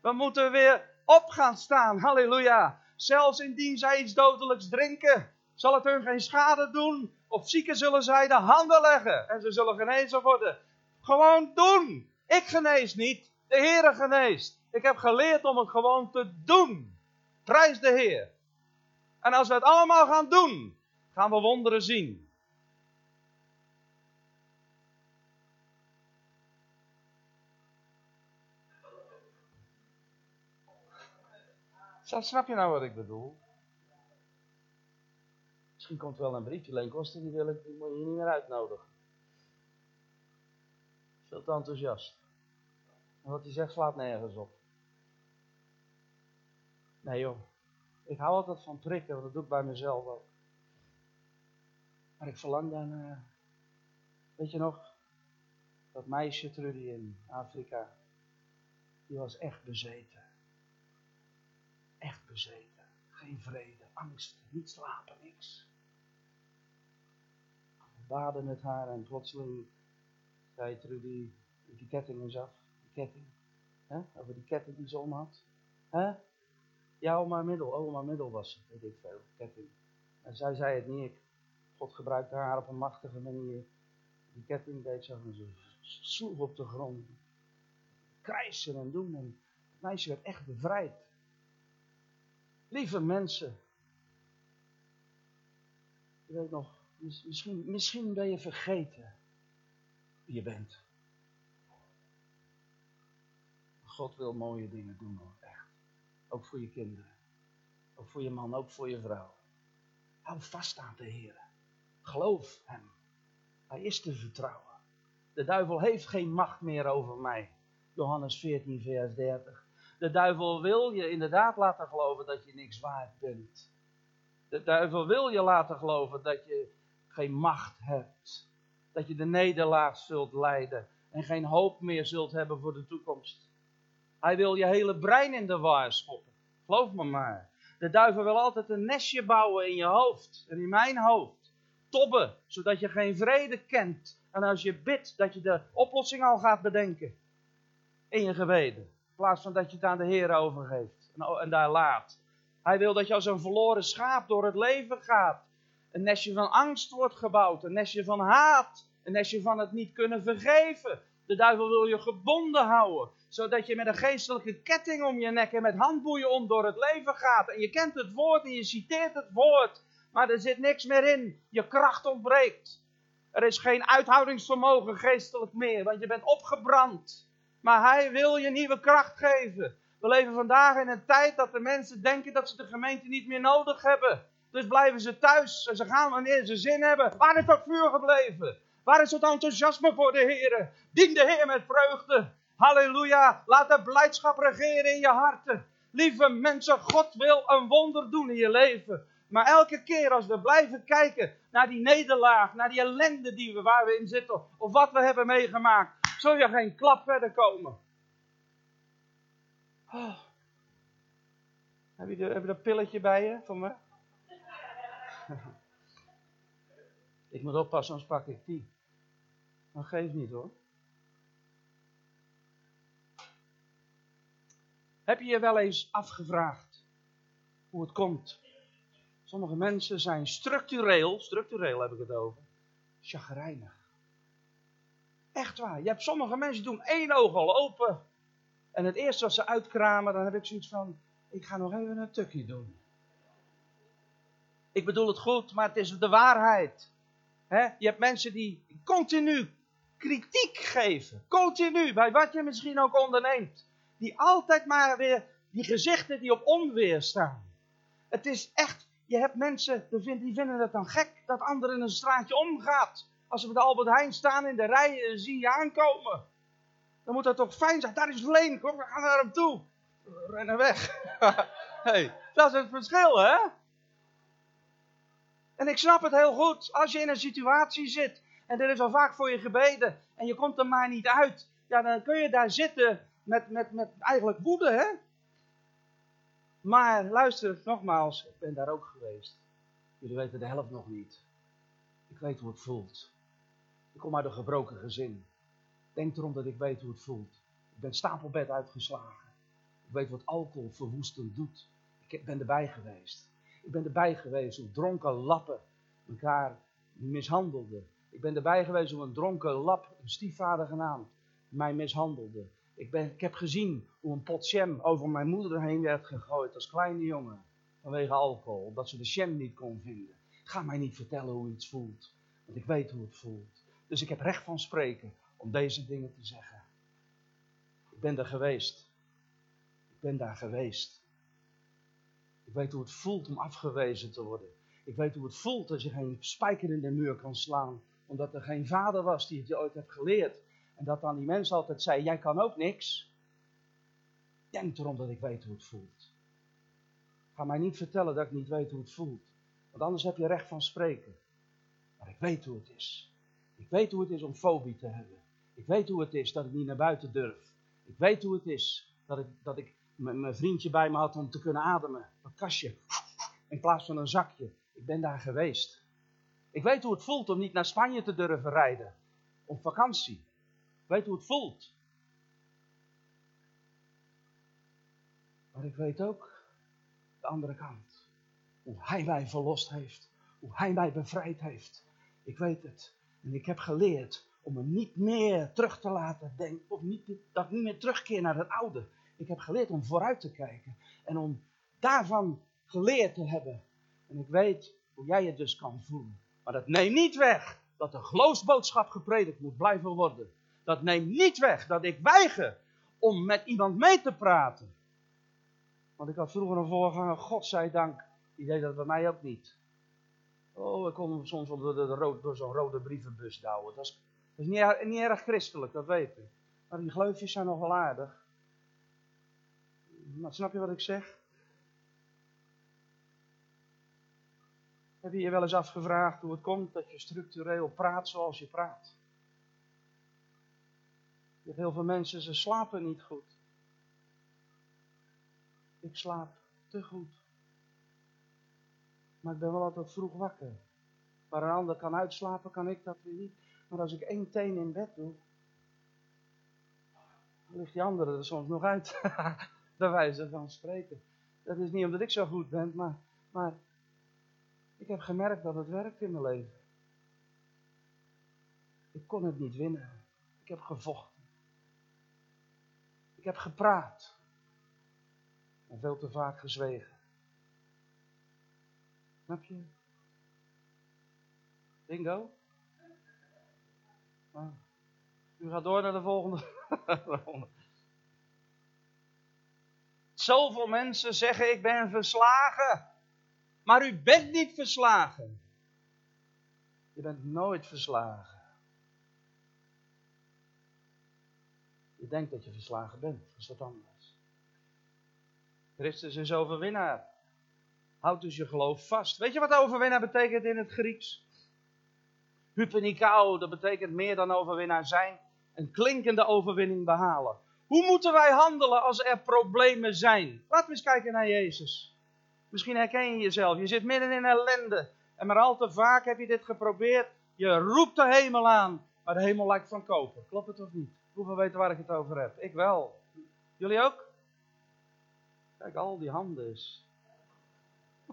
We moeten weer op gaan staan, halleluja. Zelfs indien zij iets dodelijks drinken, zal het hun geen schade doen. Of zieken zullen zij de handen leggen en ze zullen genezen worden. Gewoon doen. Ik genees niet, de Heer geneest. Ik heb geleerd om het gewoon te doen. Prijs de Heer. En als we het allemaal gaan doen, gaan we wonderen zien. Snap je nou wat ik bedoel? Misschien komt wel een briefje, Leen Koster, die, wil ik, die moet je niet meer uitnodigen. Veel te enthousiast. En wat hij zegt slaat nergens op. Nee joh, ik hou altijd van prikken, want dat doe ik bij mezelf ook. Maar ik verlang daarna. Weet je nog, dat meisje Trudy in Afrika, die was echt bezeten. Geen vrede, angst, niet slapen, niks. We baden met haar en plotseling zei Trudy, die ketting eens af. Die ketting. Hè? Over die ketting die ze om had. Hè? Ja, oma Middel. Oma Middel was het, weet ik veel. Ketting. En zij zei het niet. God gebruikte haar op een machtige manier. Die ketting deed zo en ze sloeg op de grond. Krijsen en doen. En het meisje werd echt bevrijd. Lieve mensen. Je weet nog, misschien, misschien ben je vergeten wie je bent. God wil mooie dingen doen hoor, echt. Ook voor je kinderen. Ook voor je man, ook voor je vrouw. Hou vast aan de Heer. Geloof Hem. Hij is te vertrouwen. De duivel heeft geen macht meer over mij. Johannes 14, vers 30. De duivel wil je inderdaad laten geloven dat je niks waard bent. De duivel wil je laten geloven dat je geen macht hebt. Dat je de nederlaag zult lijden en geen hoop meer zult hebben voor de toekomst. Hij wil je hele brein in de war schoppen. Geloof me maar. De duivel wil altijd een nestje bouwen in je hoofd en in mijn hoofd. Tobben, zodat je geen vrede kent. En als je bidt, dat je de oplossing al gaat bedenken. In je gebeden. In plaats van dat je het aan de Heer overgeeft en, daar laat. Hij wil dat je als een verloren schaap door het leven gaat. Een nestje van angst wordt gebouwd. Een nestje van haat. Een nestje van het niet kunnen vergeven. De duivel wil je gebonden houden. Zodat je met een geestelijke ketting om je nek en met handboeien om door het leven gaat. En je kent het woord en je citeert het woord. Maar er zit niks meer in. Je kracht ontbreekt. Er is geen uithoudingsvermogen geestelijk meer. Want je bent opgebrand. Maar hij wil je nieuwe kracht geven. We leven vandaag in een tijd dat de mensen denken dat ze de gemeente niet meer nodig hebben. Dus blijven ze thuis en ze gaan wanneer ze zin hebben. Waar is dat vuur gebleven? Waar is het enthousiasme voor de Heer? Dien de Heer met vreugde. Halleluja. Laat de blijdschap regeren in je harten. Lieve mensen, God wil een wonder doen in je leven. Maar elke keer als we blijven kijken naar die nederlaag, naar die ellende die we, waar we in zitten, of wat we hebben meegemaakt, zul je geen klap verder komen. Oh. Heb, je de, heb je dat pilletje bij je voor me? *laughs* ik moet oppassen, anders pak ik die. Maar geef niet hoor. Heb je je wel eens afgevraagd hoe het komt? Sommige mensen zijn structureel, structureel heb ik het over, chagrijnig. Echt waar. Je hebt sommige mensen doen één oog al open. En het eerste wat ze uitkramen, dan heb ik zoiets van, ik ga nog even een tukje doen. Ik bedoel het goed, maar het is de waarheid. Je hebt mensen die continu kritiek geven. Continu, bij wat je misschien ook onderneemt. Die altijd maar weer die gezichten die op onweer staan. Het is echt, je hebt mensen die vinden het dan gek dat anderen een straatje omgaat. Als we bij de Albert Heijn staan in de rij en zie je aankomen. Dan moet dat toch fijn zijn. Daar is Leen, kom, we gaan naar hem toe. Rennen weg. *laughs* hey, dat is het verschil, hè? En ik snap het heel goed. Als je in een situatie zit en er is al vaak voor je gebeden en je komt er maar niet uit, ja, dan kun je daar zitten met, met, met eigenlijk woede, hè? Maar luister, nogmaals, ik ben daar ook geweest. Jullie weten de helft nog niet. Ik weet hoe het voelt. Ik kom uit een gebroken gezin. Denk erom dat ik weet hoe het voelt. Ik ben stapelbed uitgeslagen. Ik weet wat alcohol verwoestend doet. Ik ben erbij geweest. Ik ben erbij geweest hoe dronken lappen elkaar mishandelden. Ik ben erbij geweest hoe een dronken lap, een stiefvader genaamd, mij mishandelde. Ik, ben, ik heb gezien hoe een pot jam over mijn moeder heen werd gegooid als kleine jongen. Vanwege alcohol, omdat ze de jam niet kon vinden. Ga mij niet vertellen hoe iets voelt. Want ik weet hoe het voelt. Dus ik heb recht van spreken om deze dingen te zeggen. Ik ben daar geweest. Ik ben daar geweest. Ik weet hoe het voelt om afgewezen te worden. Ik weet hoe het voelt als je geen spijker in de muur kan slaan. Omdat er geen vader was die het je ooit heeft geleerd. En dat dan die mensen altijd zei, jij kan ook niks. Denk erom dat ik weet hoe het voelt. Ga mij niet vertellen dat ik niet weet hoe het voelt. Want anders heb je recht van spreken. Maar ik weet hoe het is. Ik weet hoe het is om fobie te hebben. Ik weet hoe het is dat ik niet naar buiten durf. Ik weet hoe het is dat ik, dat ik mijn vriendje bij me had om te kunnen ademen. Een kastje. In plaats van een zakje. Ik ben daar geweest. Ik weet hoe het voelt om niet naar Spanje te durven rijden. Op vakantie. Ik weet hoe het voelt. Maar ik weet ook de andere kant. Hoe hij mij verlost heeft. Hoe hij mij bevrijd heeft. Ik weet het. En ik heb geleerd om me niet meer terug te laten denken. Of niet, dat niet meer terugkeer naar het oude. Ik heb geleerd om vooruit te kijken. En om daarvan geleerd te hebben. En ik weet hoe jij het dus kan voelen. Maar dat neemt niet weg dat de geloofsboodschap gepredikt moet blijven worden. Dat neemt niet weg dat ik weiger om met iemand mee te praten. Want ik had vroeger een voorganger, God zij dank, die deed dat bij mij ook niet. Oh, ik kon soms door zo'n rode brievenbus douwen. Dat is, dat is niet, niet, erg christelijk, dat weet ik. Maar die gleufjes zijn nog wel aardig. Maar snap je wat ik zeg? Heb je je wel eens afgevraagd hoe het komt dat je structureel praat zoals je praat? Heel veel mensen, ze slapen niet goed. Ik slaap te goed. Maar ik ben wel altijd vroeg wakker. Waar een ander kan uitslapen, kan ik dat weer niet. Maar als ik één teen in bed doe, ligt die andere er soms nog uit. *laughs* Bij wijze van spreken. Dat is niet omdat ik zo goed ben, maar, maar ik heb gemerkt dat het werkt in mijn leven. Ik kon het niet winnen. Ik heb gevochten. Ik heb gepraat. En veel te vaak gezwegen. Snap je? Bingo? Ah. U gaat door naar de volgende. *laughs* Zoveel mensen zeggen ik ben verslagen. Maar u bent niet verslagen. Je bent nooit verslagen. Je denkt dat je verslagen bent. Dat is wat anders. Christus is overwinnaar. Houd dus je geloof vast. Weet je wat overwinnaar betekent in het Grieks? Hupenikao, dat betekent meer dan overwinnaar zijn. Een klinkende overwinning behalen. Hoe moeten wij handelen als er problemen zijn? Laten we eens kijken naar Jezus. Misschien herken je jezelf. Je zit midden in ellende. En maar al te vaak heb je dit geprobeerd. Je roept de hemel aan. Maar de hemel lijkt van koper. Klopt het of niet? Hoeveel weten waar ik het over heb? Ik wel. Jullie ook? Kijk, al die handen is.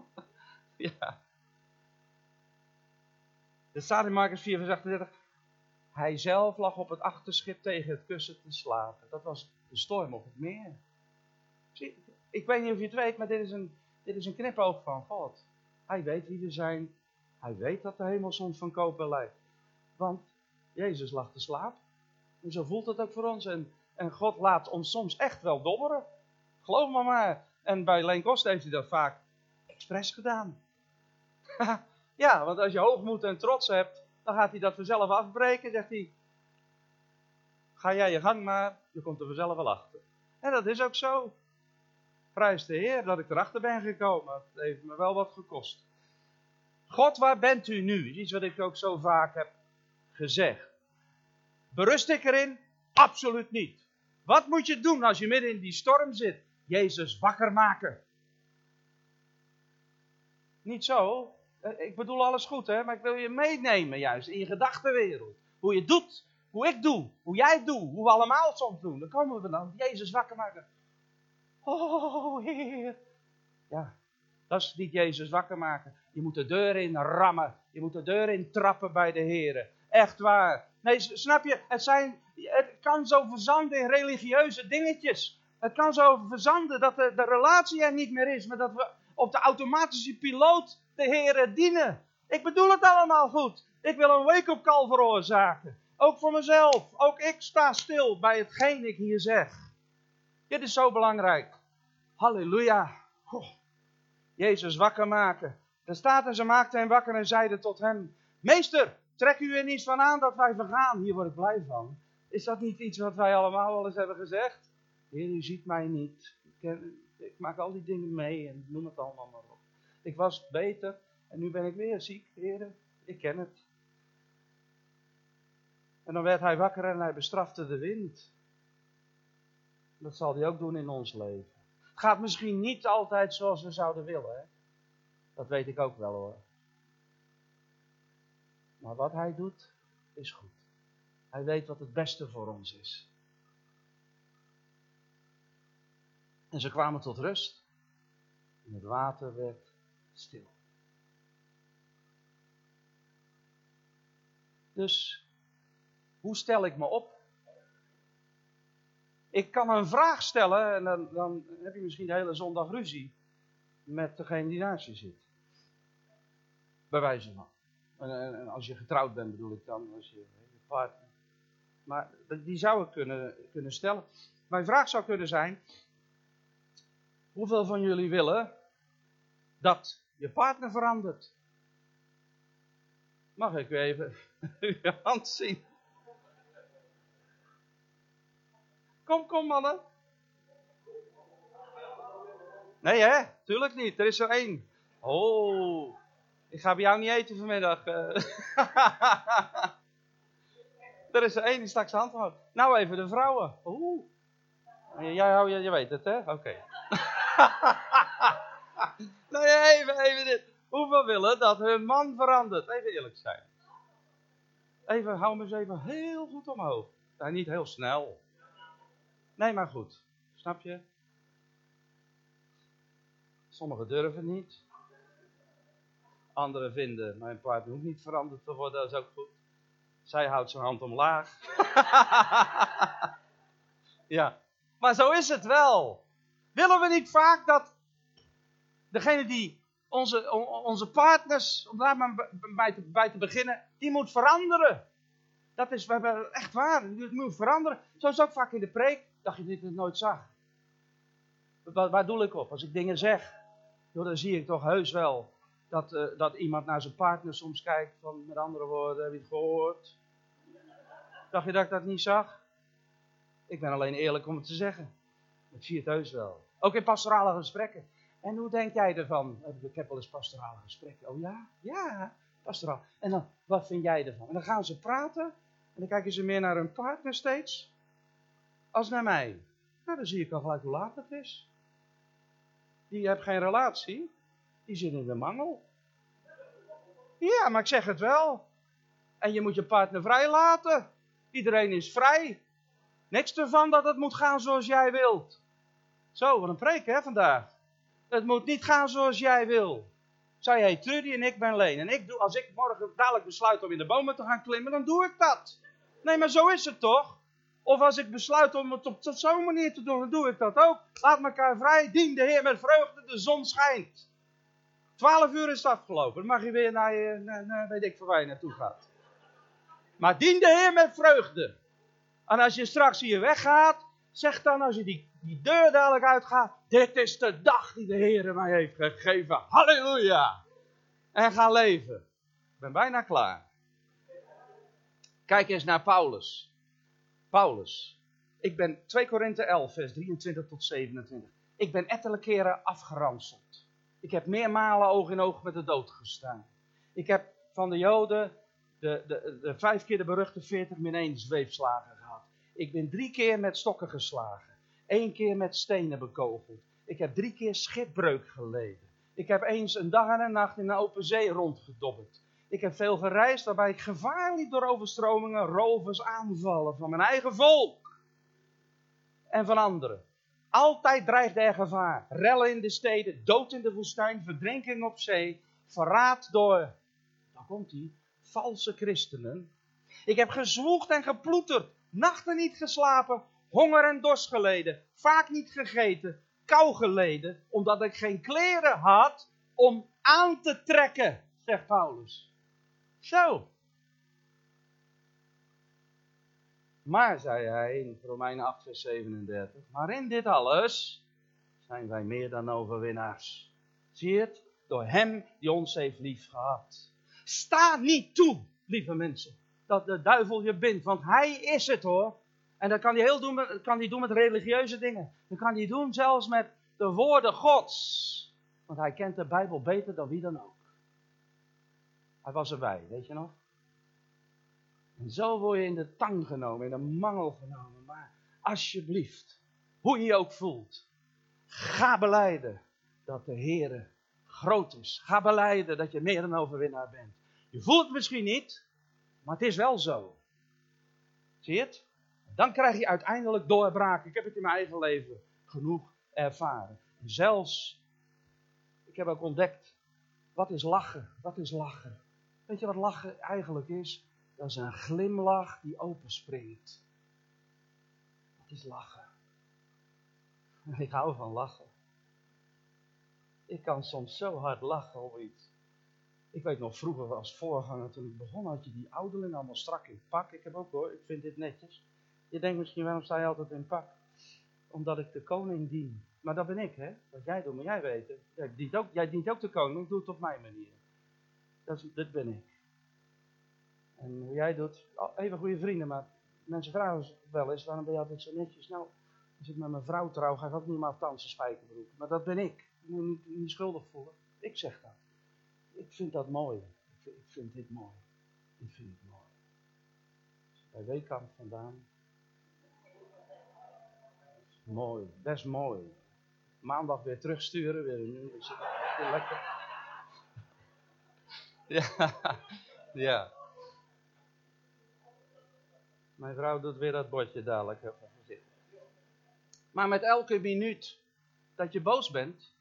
*laughs* ja. Er staat in Marcus 4, vers 38. Hij zelf lag op het achterschip tegen het kussen te slapen. Dat was de storm op het meer. Ik weet niet of je het weet, maar dit is een, dit is een knipoog van God. Hij weet wie we zijn. Hij weet dat de hemel soms van koper lijkt. Want Jezus lag te slapen. En zo voelt het ook voor ons. En, en God laat ons soms echt wel dobberen. Geloof me maar. En bij Leen Kost heeft hij dat vaak expres gedaan. *laughs* ja, want als je hoogmoed en trots hebt, dan gaat hij dat vanzelf afbreken. Zegt hij, ga jij je gang maar, je komt er vanzelf wel achter. En dat is ook zo. Prijs de Heer dat ik erachter ben gekomen. Het heeft me wel wat gekost. God, waar bent u nu? Iets wat ik ook zo vaak heb gezegd. Berust ik erin? Absoluut niet. Wat moet je doen als je midden in die storm zit? Jezus wakker maken. Niet zo. Eh, ik bedoel alles goed, hè, maar ik wil je meenemen juist in je gedachtenwereld. Hoe je doet, hoe ik doe, hoe jij doet, hoe we allemaal soms doen. Dan komen we dan, Jezus wakker maken. Oh, Heer. Ja, dat is niet Jezus wakker maken. Je moet de deur in rammen. Je moet de deur in trappen bij de Heer. Echt waar. Nee, snap je? Het, zijn, het kan zo verzanden in religieuze dingetjes. Het kan zo verzanden dat de, de relatie er niet meer is, maar dat we op de automatische piloot de Heer dienen. Ik bedoel het allemaal goed. Ik wil een wake-up call veroorzaken. Ook voor mezelf. Ook ik sta stil bij hetgeen ik hier zeg. Dit is zo belangrijk. Halleluja. Jezus wakker maken. Er staat en ze maakten hem wakker en zeiden tot hem, Meester, trek u er niets van aan dat wij vergaan. Hier word ik blij van. Is dat niet iets wat wij allemaal wel eens hebben gezegd? Heer, u ziet mij niet. Ik, maak al die dingen mee en noem het allemaal maar op. Ik was beter en nu ben ik weer ziek, heren. Ik ken het. En dan werd hij wakker en hij bestrafte de wind. Dat zal hij ook doen in ons leven. Het gaat misschien niet altijd zoals we zouden willen. Dat weet ik ook wel hoor. Maar wat hij doet, is goed. Hij weet wat het beste voor ons is. En ze kwamen tot rust. En het water werd stil. Dus, hoe stel ik me op? Ik kan een vraag stellen en dan, dan heb je misschien de hele zondag ruzie met degene die naast je zit. Bij wijze van. En, als je getrouwd bent bedoel ik dan, als je, je partner. Maar die zou ik kunnen, kunnen stellen. Mijn vraag zou kunnen zijn, hoeveel van jullie willen dat je partner verandert? Mag ik u even *laughs* uw hand zien? Kom, kom mannen. Nee hè, tuurlijk niet. Er is er één. Oh, ik ga bij jou niet eten vanmiddag. Eh. *laughs* er is er één die straks hand houdt. Nou even de vrouwen. Oeh. Jij, je, je weet het hè? Oké. *laughs* *laughs* nee, even, even dit. Hoeveel willen dat hun man verandert? Even eerlijk zijn. Even, hou me eens even heel goed omhoog. Ja, niet heel snel. Nee, maar goed. Snap je? Sommigen durven niet. Anderen vinden, mijn partner hoeft niet veranderd te worden, dat is ook goed. Zij houdt zijn hand omlaag. *laughs* ja, maar zo is het wel. Willen we niet vaak dat degene die onze, onze partners, om daar maar bij te, bij te beginnen, die moet veranderen. Dat is echt waar, die moet veranderen. Zo is het ook vaak in de preek dacht je dat ik het nooit zag? Waar, waar doe ik op? Als ik dingen zeg, dan zie ik toch heus wel dat, uh, dat iemand naar zijn partner soms kijkt van, met andere woorden, heb je het gehoord? Dacht je dat ik dat niet zag? Ik ben alleen eerlijk om het te zeggen. Ik zie het heus wel. Ook in pastorale gesprekken. En hoe denk jij ervan? Ik heb wel eens pastorale gesprekken. Oh ja? Ja, pastoraal. En dan, wat vind jij ervan? En dan gaan ze praten. En dan kijken ze meer naar hun partner steeds als naar mij. Nou, dan zie ik al gelijk hoe laat het is. Die heeft geen relatie. Die zit in de mangel. Ja, maar ik zeg het wel. En je moet je partner vrij laten. Iedereen is vrij. Niks ervan dat het moet gaan zoals jij wilt. Zo, wat een preek hè vandaag. Het moet niet gaan zoals jij wil. Zij heet Trudy en ik ben Leen. En ik doe, als ik morgen dadelijk besluit om in de bomen te gaan klimmen, dan doe ik dat. Nee, maar zo is het toch? Of als ik besluit om het op zo'n manier te doen, dan doe ik dat ook. Laat elkaar vrij, dien de Heer met vreugde, de zon schijnt. Twaalf uur is het afgelopen, dan mag je weer naar, je, naar, weet ik waar je naartoe gaat. Maar dien de Heer met vreugde. En als je straks hier weggaat, zeg dan als je die, die deur dadelijk uitgaat, dit is de dag die de Heer mij heeft gegeven. Halleluja. En ga leven. Ik ben bijna klaar. Kijk eens naar Paulus. Paulus. Ik ben 2 Korinthe 11, vers 23 tot 27. Ik ben ettelijke keren afgeranseld. Ik heb meermalen oog in oog met de dood gestaan. Ik heb van de Joden de, de, de vijf keer de beruchte 40 min 1 zweepslagen gehad. Ik ben drie keer met stokken geslagen. Eén keer met stenen bekogeld. Ik heb drie keer schipbreuk geleden. Ik heb eens een dag en een nacht in de open zee rondgedobbeld. Ik heb veel gereisd waarbij ik gevaar liep door overstromingen, rovers, aanvallen van mijn eigen volk en van anderen. Altijd dreigde er gevaar. Rellen in de steden, dood in de woestijn, verdrinking op zee, verraad door, daar komt hij, valse christenen. Ik heb gezwoegd en geploeterd, nachten niet geslapen, honger en dorst geleden, vaak niet gegeten, kou geleden, omdat ik geen kleren had om aan te trekken, zegt Paulus. Zo. Maar, zei hij in Romeinen 8, vers 37, maar in dit alles zijn wij meer dan overwinnaars. Zie het? door Hem die ons heeft lief gehad. Sta niet toe, lieve mensen, dat de duivel je bindt, want Hij is het hoor. En dat kan hij, heel doen, kan hij doen met religieuze dingen. Dat kan hij doen zelfs met de woorden Gods. Want hij kent de Bijbel beter dan wie dan ook. Hij was erbij, weet je nog? En zo word je in de tang genomen, in de mangel genomen. Maar alsjeblieft, hoe je je ook voelt, ga beleiden dat de Heer groot is. Ga beleiden dat je meer dan overwinnaar bent. Je voelt het misschien niet, maar het is wel zo. Zie je het? Dan krijg je uiteindelijk doorbraak. Ik heb het in mijn eigen leven genoeg ervaren. zelfs, ik heb ook ontdekt, wat is lachen? Wat is lachen? Weet je wat lachen eigenlijk is? Dat is een glimlach die openspringt. Wat is lachen? *laughs* Ik hou van lachen. Ik kan soms zo hard lachen over iets. Ik weet nog vroeger als voorganger, toen ik begon, had je die ouderling allemaal strak in pak. Ik heb ook hoor, ik vind dit netjes. Je denkt misschien, waarom sta je altijd in pak? Omdat ik de koning dien. Maar dat ben ik, hè? Wat jij doet, moet jij weten. Jij dient ook, jij dient ook de koning, ik doe het op mijn manier. Dat, is, dat ben ik. En hoe jij doet, oh, even goede vrienden, maar mensen vragen wel eens, waarom ben je altijd zo netjes? Nou, als ik met mijn vrouw trouw, ga ik ook niet meer aftansen spijkerbroek. Maar dat ben ik. Je moet niet, niet schuldig voelen. Ik zeg dat. Ik vind dat mooi. Ik vind, ik vind dit mooi. Ik vind het mooi. Bij Weekamp vandaan. Mooi, best mooi. Maandag weer terugsturen, weer. Lekker. *laughs* Ja, ja. Mijn vrouw doet weer dat bordje dadelijk. Maar met elke minuut dat je boos bent.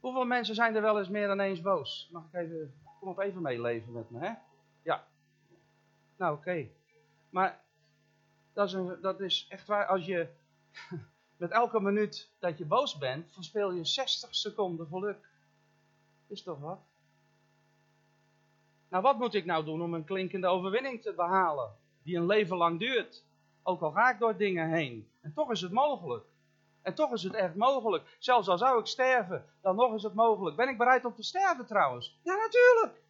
Hoeveel mensen zijn er wel eens meer dan eens boos? Mag ik even, kom op even meeleven met me, hè? Ja. Nou, oké. Maar dat is, een, dat is echt waar, als je *laughs* met elke minuut dat je boos bent, verspeel je 60 seconden geluk. Is toch wat? Nou, wat moet ik nou doen om een klinkende overwinning te behalen? Die een leven lang duurt. Ook al ga ik door dingen heen. En toch is het mogelijk. En toch is het echt mogelijk. Zelfs al zou ik sterven, dan nog is het mogelijk. Ben ik bereid om te sterven trouwens? Ja, natuurlijk.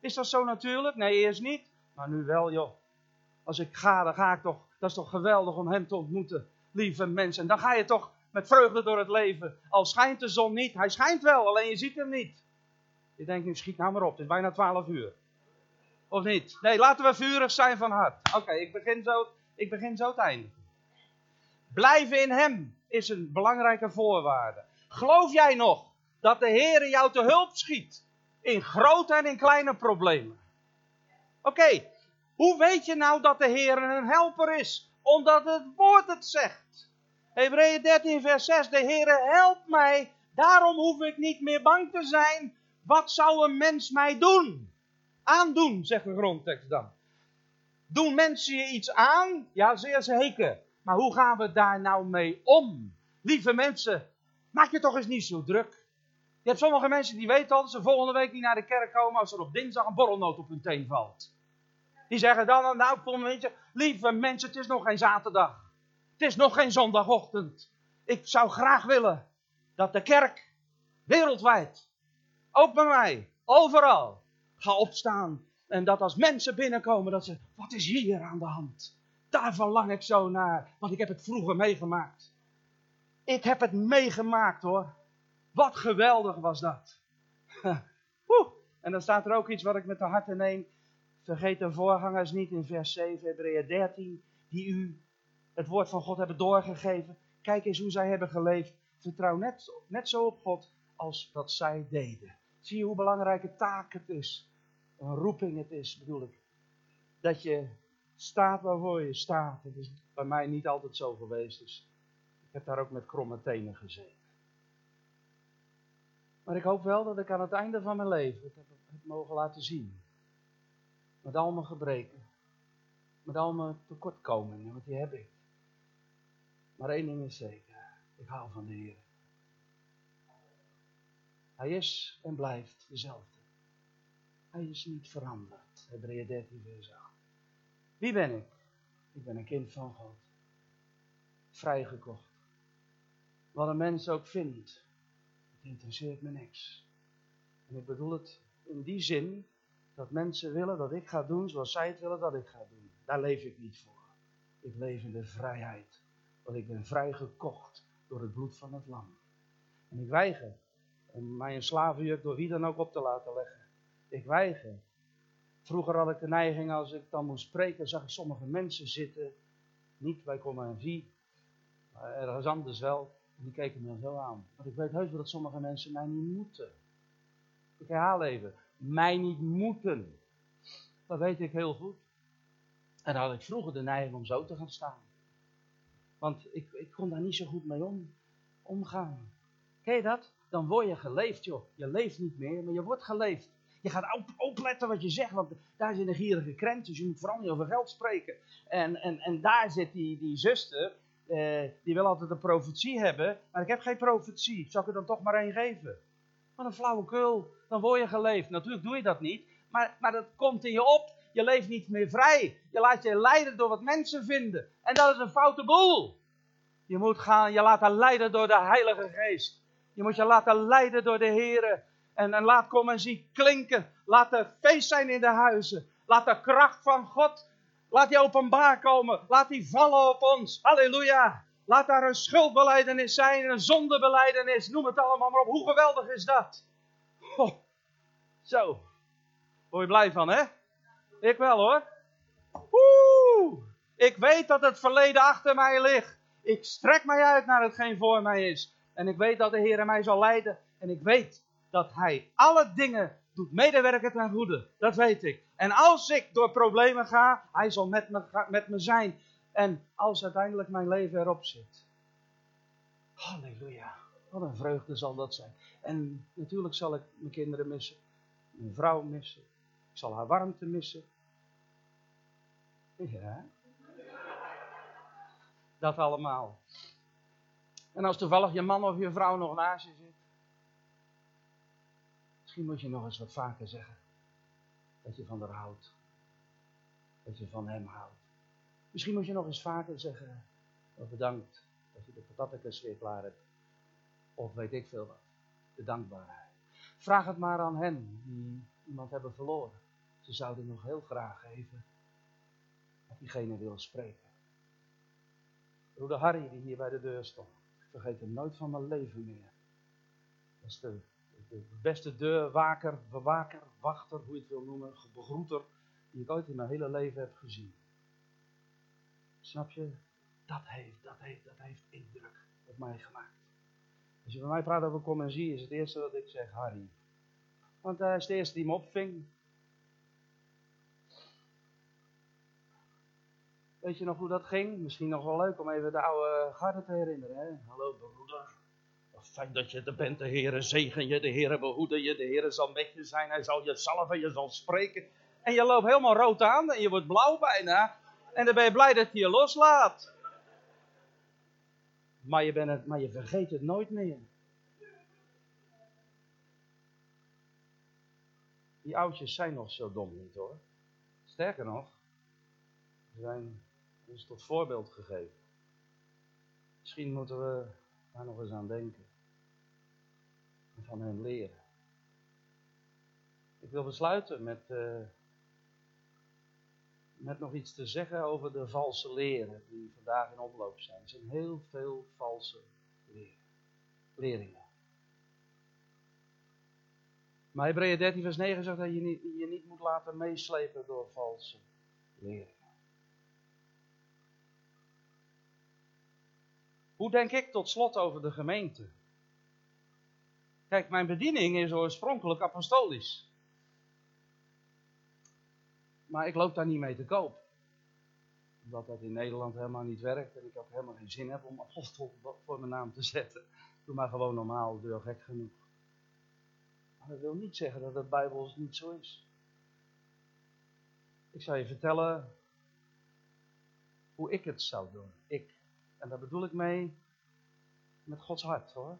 Is dat zo natuurlijk? Nee, eerst niet. Maar nu wel, joh. Als ik ga, dan ga ik toch. Dat is toch geweldig om hem te ontmoeten lieve mensen. En dan ga je toch met vreugde door het leven. Al schijnt de zon niet, hij schijnt wel, alleen je ziet hem niet. Je denkt nu, schiet nou maar op, het is bijna 12 uur. Of niet? Nee, laten we vurig zijn van hart. Oké, ik begin zo, ik begin zo het einde. Blijven in hem is een belangrijke voorwaarde. Geloof jij nog dat de Heer jou te hulp schiet? In grote en in kleine problemen. Oké, hoe weet je nou dat de Heer een helper is? Omdat het woord het zegt. Hebreeën 13 vers 6. De Heere helpt mij. Daarom hoef ik niet meer bang te zijn. Wat zou een mens mij doen? Aandoen, zegt de grondtekst dan. Doen mensen je iets aan? Ja, zeer zeker. Maar hoe gaan we daar nou mee om? Lieve mensen, maak je toch eens niet zo druk. Je hebt sommige mensen die weten al dat ze volgende week niet naar de kerk komen als er op dinsdag een borrelnoot op hun teen valt. Die zeggen dan, nou, weet je, lieve mensen, het is nog geen zaterdag. Het is nog geen zondagochtend. Ik zou graag willen dat de kerk wereldwijd, ook bij mij, overal, gaat opstaan. En dat als mensen binnenkomen, dat ze, wat is hier aan de hand? Daar verlang ik zo naar, want ik heb het vroeger meegemaakt. Ik heb het meegemaakt hoor. Wat geweldig was dat. *laughs* En dan staat er ook iets wat ik met de harte neem. Vergeet de voorgangers niet in vers 7, Hebreeën 13, die u het woord van God hebben doorgegeven. Kijk eens hoe zij hebben geleefd. Vertrouw net, net zo op God als dat zij deden. Zie je hoe belangrijke taak het is. Een roeping het is, bedoel ik. Dat je staat waarvoor je staat. Het is bij mij niet altijd zo geweest. Dus ik heb daar ook met kromme tenen gezeten. Maar ik hoop wel dat ik aan het einde van mijn leven het heb mogen laten zien. Met al mijn gebreken. Met al mijn tekortkomingen, want die heb ik. Maar één ding is zeker. Ik hou van de Heer. Hij is en blijft dezelfde. Hij is niet veranderd. Hebreeën 13 vers 8. Wie ben ik? Ik ben een kind van God. Vrijgekocht. Wat een mens ook vindt. Het interesseert me niks. En ik bedoel het in die zin dat mensen willen dat ik ga doen zoals zij het willen dat ik ga doen. Daar leef ik niet voor. Ik leef in de vrijheid. Want ik ben vrijgekocht door het bloed van het lam. En ik weiger om mij een slavenjuk door wie dan ook op te laten leggen. Ik weiger. Vroeger had ik de neiging, als ik dan moest spreken, zag ik sommige mensen zitten. Niet bij Comma en Vie, maar ergens anders wel. En die keken me zo aan. Want ik weet heus wel dat sommige mensen mij niet moeten. Ik herhaal even. Mij niet moeten. Dat weet ik heel goed. En had ik vroeger de neiging om zo te gaan staan. Want ik, ik kon daar niet zo goed mee om, omgaan. Ken je dat? Dan word je geleefd, joh. Je leeft niet meer, maar je wordt geleefd. Je gaat op, opletten wat je zegt, want daar zit een gierige krent, dus je moet vooral niet over geld spreken. En, en, en daar zit die, die zuster, eh, die wil altijd een profetie hebben, maar ik heb geen profetie. Zal ik er dan toch maar één geven? Wat een flauwekul, dan word je geleefd. Natuurlijk doe je dat niet, maar, maar dat komt in je op. Je leeft niet meer vrij. Je laat je leiden door wat mensen vinden. En dat is een foute boel. Je moet gaan, je laten leiden door de Heilige Geest. Je moet je laten leiden door de Here. En, en laat kom en zie klinken. Laat er feest zijn in de huizen. Laat de kracht van God, laat die openbaar komen. Laat die vallen op ons. Halleluja. Laat daar een schuldbeleidenis zijn, een zondebeleidenis. Noem het allemaal maar op. Hoe geweldig is dat? Zo. Word je blij van, hè? Ik wel hoor. Woe! Ik weet dat het verleden achter mij ligt. Ik strek mij uit naar hetgeen voor mij is. En ik weet dat de Heer mij zal leiden. En ik weet dat Hij alle dingen doet medewerken ten goede. Dat weet ik. En als ik door problemen ga, Hij zal met me, met me zijn. En als uiteindelijk mijn leven erop zit. Halleluja. Wat een vreugde zal dat zijn. En natuurlijk zal ik mijn kinderen missen. Mijn vrouw missen. Ik zal haar warmte missen. Ja. Dat allemaal. En als toevallig je man of je vrouw nog naast je zit. Misschien moet je nog eens wat vaker zeggen. Dat je van haar houdt. Dat je van hem houdt. Misschien moet je nog eens vaker zeggen. Oh, bedankt dat je de patatjes weer klaar hebt. Of weet ik veel wat. De dankbaarheid. Vraag het maar aan hen die iemand hebben verloren. Ze zouden nog heel graag even met diegene willen spreken. Broeder Harry, die hier bij de deur stond. Vergeet hem nooit van mijn leven meer. Dat is de, de beste deurwaker, bewaker, wachter, hoe je het wil noemen, begroeter, die ik ooit in mijn hele leven heb gezien. Snap je? Dat heeft, dat heeft, dat heeft indruk op mij gemaakt. Als je bij mij praat over kom en zie, is het eerste wat ik zeg Harry. Want hij is de eerste die me opving. Weet je nog hoe dat ging? Misschien nog wel leuk om even de oude garde te herinneren. Hè? Hallo broeder. Wat fijn dat je er bent. De Heere zegen je, de Heere behoede je, de Heere zal met je zijn. Hij zal je salven, je zal spreken. En je loopt helemaal rood aan en je wordt blauw bijna. En dan ben je blij dat hij je loslaat. Maar je, bent het, maar je vergeet het nooit meer. Die oudjes zijn nog zo dom niet hoor. Sterker nog, ze zijn ons tot voorbeeld gegeven. Misschien moeten we daar nog eens aan denken. En van hen leren. Ik wil besluiten met, uh, met nog iets te zeggen over de valse leren die vandaag in omloop zijn. Er zijn heel veel valse leren, leringen. Maar Hebreeën 13 vers 9 zegt dat je niet, je niet moet laten meeslepen door valse leringen. Hoe denk ik tot slot over de gemeente? Kijk, mijn bediening is oorspronkelijk apostolisch. Maar ik loop daar niet mee te koop. Omdat dat in Nederland helemaal niet werkt en ik ook helemaal geen zin heb om apostel voor mijn naam te *laughs* zetten. Doe maar gewoon normaal, doe gek genoeg. Maar dat wil niet zeggen dat het Bijbels niet zo is. Ik zal je vertellen hoe ik het zou doen. Ik. En daar bedoel ik mee met Gods hart hoor.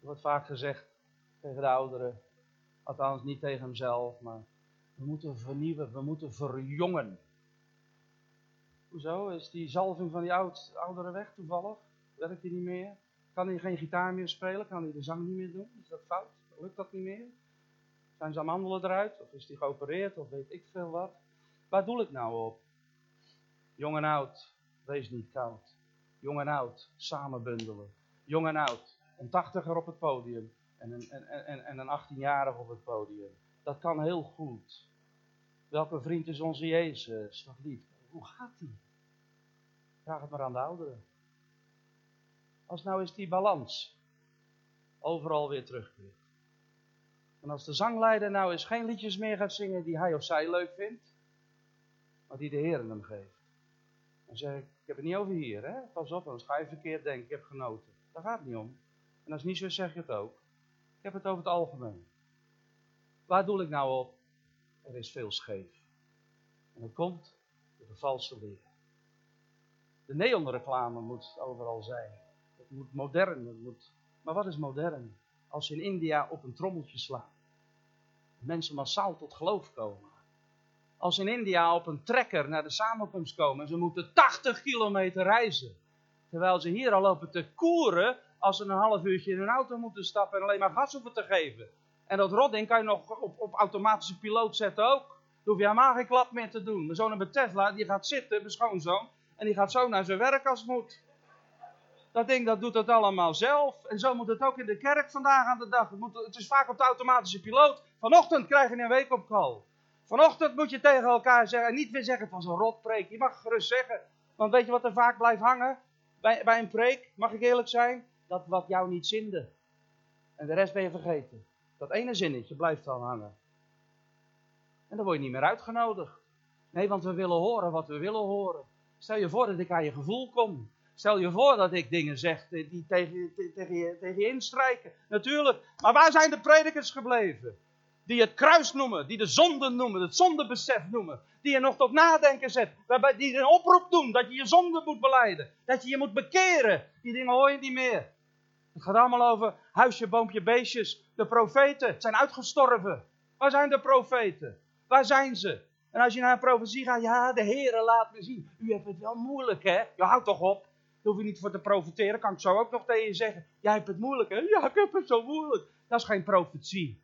Er wordt vaak gezegd tegen de ouderen, althans niet tegen hemzelf, maar we moeten vernieuwen, we moeten verjongen. Hoezo? Is die zalving van die oud, ouderen weg toevallig? Werkt die niet meer? Kan hij geen gitaar meer spelen? Kan hij de zang niet meer doen? Is dat fout? Lukt dat niet meer? Zijn zijn amandelen eruit? Of is hij geopereerd? Of weet ik veel wat? Waar doe ik nou op? Jong en oud, wees niet koud. Jong en oud, samen bundelen. Jong en oud, een tachtiger op het podium en een, en, en, en een achttienjarig op het podium. Dat kan heel goed. Welke vriend is onze Jezus? Dat lied. Hoe gaat die? Vraag het maar aan de ouderen. Als nou eens die balans overal weer terugkeert. En als de zangleider nou eens geen liedjes meer gaat zingen die hij of zij leuk vindt, maar die de Heer hem geeft. Dan zeg ik, ik heb het niet over hier, hè? pas op, anders ga je verkeerd denken, ik heb genoten. Daar gaat het niet om. En als niet zo zeg je het ook. Ik heb het over het algemeen. Waar doe ik nou op? Er is veel scheef. En dat komt door de valse leer. De neonreclame moet overal zijn. Het moet modern. Het moet... Maar wat is modern? Als je in India op een trommeltje slaat. Mensen massaal tot geloof komen. Als in India op een trekker naar de samenkomst komen. En ze moeten 80 kilometer reizen. Terwijl ze hier al lopen te koeren. Als ze een half uurtje in een auto moeten stappen en alleen maar gas hoeven te geven. En dat rodding kan je nog op, op automatische piloot zetten ook. Dan hoef je helemaal geen klap meer te doen. Mijn zoon bij Tesla, die gaat zitten, mijn schoonzoon. En die gaat zo naar zijn werk als moet. Dat ding dat doet het allemaal zelf. En zo moet het ook in de kerk vandaag aan de dag. Het, moet, het is vaak op de automatische piloot. Vanochtend krijg je een week op call. Vanochtend moet je tegen elkaar zeggen. En niet weer zeggen van zo'n rotpreek. Je mag gerust zeggen. Want weet je wat er vaak blijft hangen? Bij, bij een preek, mag ik eerlijk zijn? Dat wat jou niet zinde. En de rest ben je vergeten. Dat ene zinnetje blijft dan hangen. En dan word je niet meer uitgenodigd. Nee, want we willen horen wat we willen horen. Stel je voor dat ik aan je gevoel kom. Stel je voor dat ik dingen zeg die tegen, tegen, je, tegen je instrijken. Natuurlijk. Maar waar zijn de predikers gebleven? Die het kruis noemen, die de zonde noemen, het zondebesef noemen. Die je nog tot nadenken zet. Waarbij die een oproep doen dat je je zonde moet beleiden. Dat je je moet bekeren. Die dingen hoor je niet meer. Het gaat allemaal over huisje, boompje, beestjes. De profeten zijn uitgestorven. Waar zijn de profeten? Waar zijn ze? En als je naar een profetie gaat, ja, de Heere laat me zien. U hebt het wel moeilijk, hè? Je houdt toch op. Daar hoef je niet voor te profiteren. Kan ik zo ook nog tegen je zeggen. Jij hebt het moeilijk, hè? Ja, ik heb het zo moeilijk. Dat is geen profetie.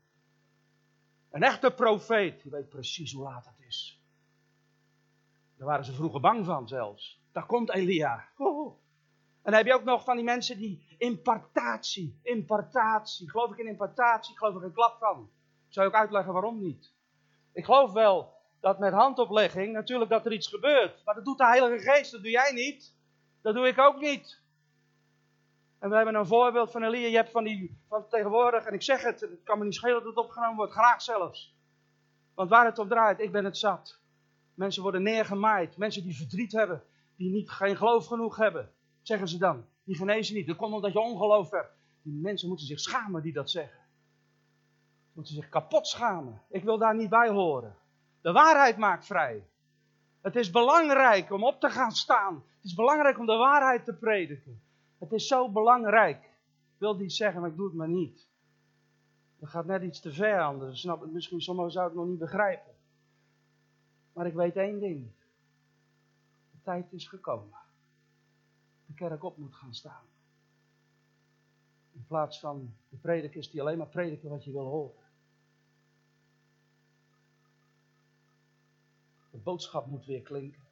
Een echte profeet, die weet precies hoe laat het is. Daar waren ze vroeger bang van zelfs. Daar komt Elia. Oh. En dan heb je ook nog van die mensen die impartatie, impartatie. Geloof ik in impartatie, geloof ik een klap van. Zou ik uitleggen waarom niet? Ik geloof wel dat met handoplegging natuurlijk dat er iets gebeurt. Maar dat doet de Heilige Geest, dat doe jij niet. Dat doe ik ook niet. En we hebben een voorbeeld van Elia. Je hebt van die, van tegenwoordig, en ik zeg het, het kan me niet schelen dat het opgenomen wordt, graag zelfs. Want waar het op draait, ik ben het zat. Mensen worden neergemaaid. Mensen die verdriet hebben, die niet, geen geloof genoeg hebben. Zeggen ze dan. Die genezen niet. Dat komt omdat je ongeloof hebt. Die mensen moeten zich schamen die dat zeggen. Ze moeten zich kapot schamen. Ik wil daar niet bij horen. De waarheid maakt vrij. Het is belangrijk om op te gaan staan. Het is belangrijk om de waarheid te prediken. Het is zo belangrijk. Ik wil niet zeggen, maar ik doe het maar niet. Dat gaat net iets te ver anders. Snap het, misschien sommigen zouden het nog niet begrijpen. Maar ik weet één ding. De tijd is gekomen. De kerk op moet gaan staan. In plaats van de predikers die alleen maar prediken wat je wil horen. De boodschap moet weer klinken.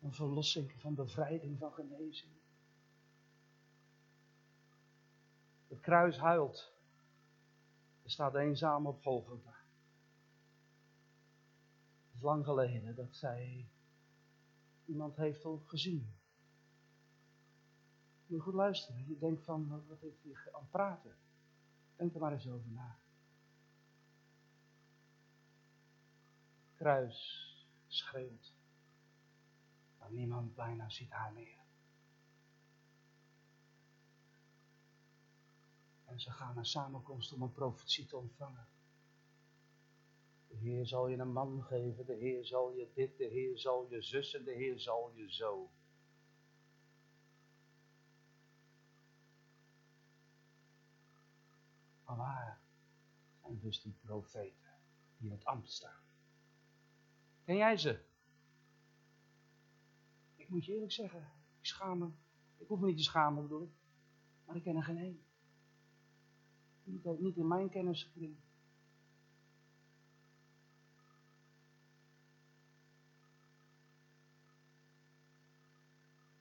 Van verlossing, van bevrijding, van genezing. Het kruis huilt. Er staat eenzaam op Golgotha. Het is lang geleden dat zij iemand heeft al gezien. Je goed luisteren. Je denkt van, wat heeft hij aan het praten? Denk er maar eens over na. Kruis schreeuwt. Maar niemand bijna ziet haar meer. En ze gaan naar samenkomst om een profetie te ontvangen. De Heer zal je een man geven, de Heer zal je dit, de Heer zal je zus en de Heer zal je zo. Maar waar zijn dus die profeten die in het ambt staan? Ken jij ze? Ik moet je eerlijk zeggen, ik schaam me. Ik hoef me niet te schamen, bedoel ik. Maar ik ken er geen één. Niet, niet in mijn kenniskring.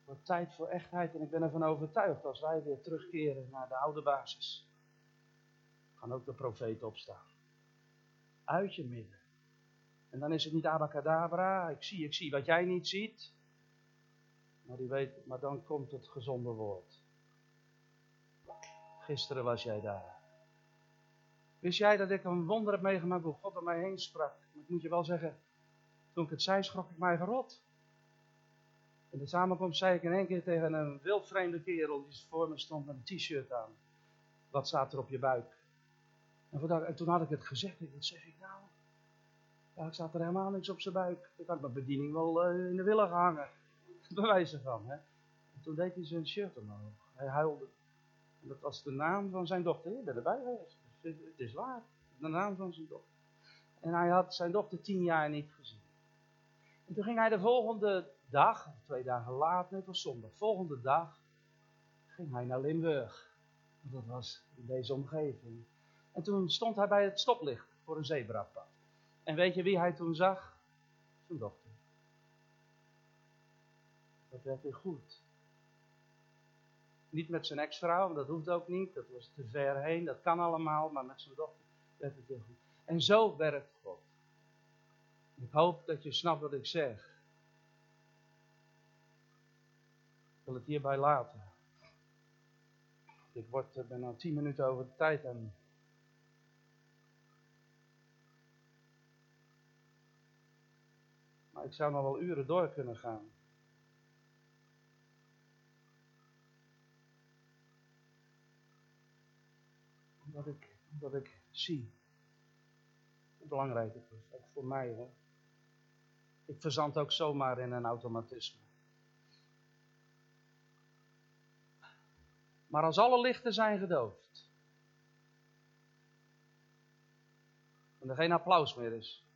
Het tijd voor echtheid en ik ben ervan overtuigd als wij weer terugkeren naar de oude basis. Gaan ook de profeten opstaan. Uit je midden. En dan is het niet abacadabra, ik zie, ik zie wat jij niet ziet. Maar, die weet, maar dan komt het gezonde woord. Gisteren was jij daar. Wist jij dat ik een wonder heb meegemaakt hoe God er mij heen sprak? Ik moet je wel zeggen, toen ik het zei, schrok ik mij gerot. In de samenkomst zei ik in één keer tegen een wildvreemde kerel die voor me stond met een t-shirt aan. Wat staat er op je buik? En, toen had ik het gezegd, wat zeg ik nou? Ja, ik staat er helemaal niks op zijn buik. Dan ik mijn bediening wel uh, in de willen hangen. *laughs* Bewijzen van, hè. En toen deed hij zijn shirt omhoog. Hij huilde. En dat was de naam van zijn dochter. Je bent erbij geweest. Het is waar. De naam van zijn dochter. En hij had zijn dochter tien jaar niet gezien. En toen ging hij de volgende dag, twee dagen later, het was zondag, volgende dag, ging hij naar Limburg. Dat was in deze omgeving. En toen stond hij bij het stoplicht voor een zebrapad. En weet je wie hij toen zag? Zijn dochter. Dat werd weer goed. Niet met zijn ex-vrouw, dat hoeft ook niet. Dat was te ver heen, dat kan allemaal. Maar met zijn dochter werd het weer goed. En zo werkt God. Ik hoop dat je snapt wat ik zeg. Ik wil het hierbij laten. Ik word, eh, ben al tien minuten over de tijd en Maar ik zou nog wel uren door kunnen gaan. Omdat ik, omdat ik zie hoe belangrijk het is. Ook voor mij hoor. Ik verzand ook zomaar in een automatisme. Maar als alle lichten zijn gedoofd. En er geen applaus meer is.